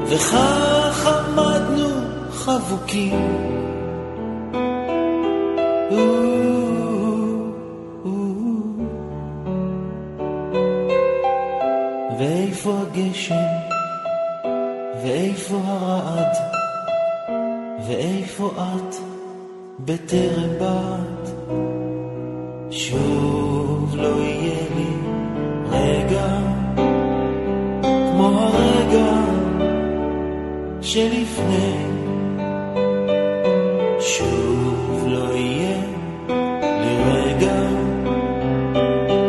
וכך עמדנו חבוקים. ואיפה הגשם? ואיפה הרעד? ואיפה את בטרם באת? שוב לא יהיה לי שלפני שוב לא יהיה לי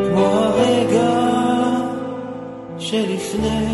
כמו הרגע שלפני.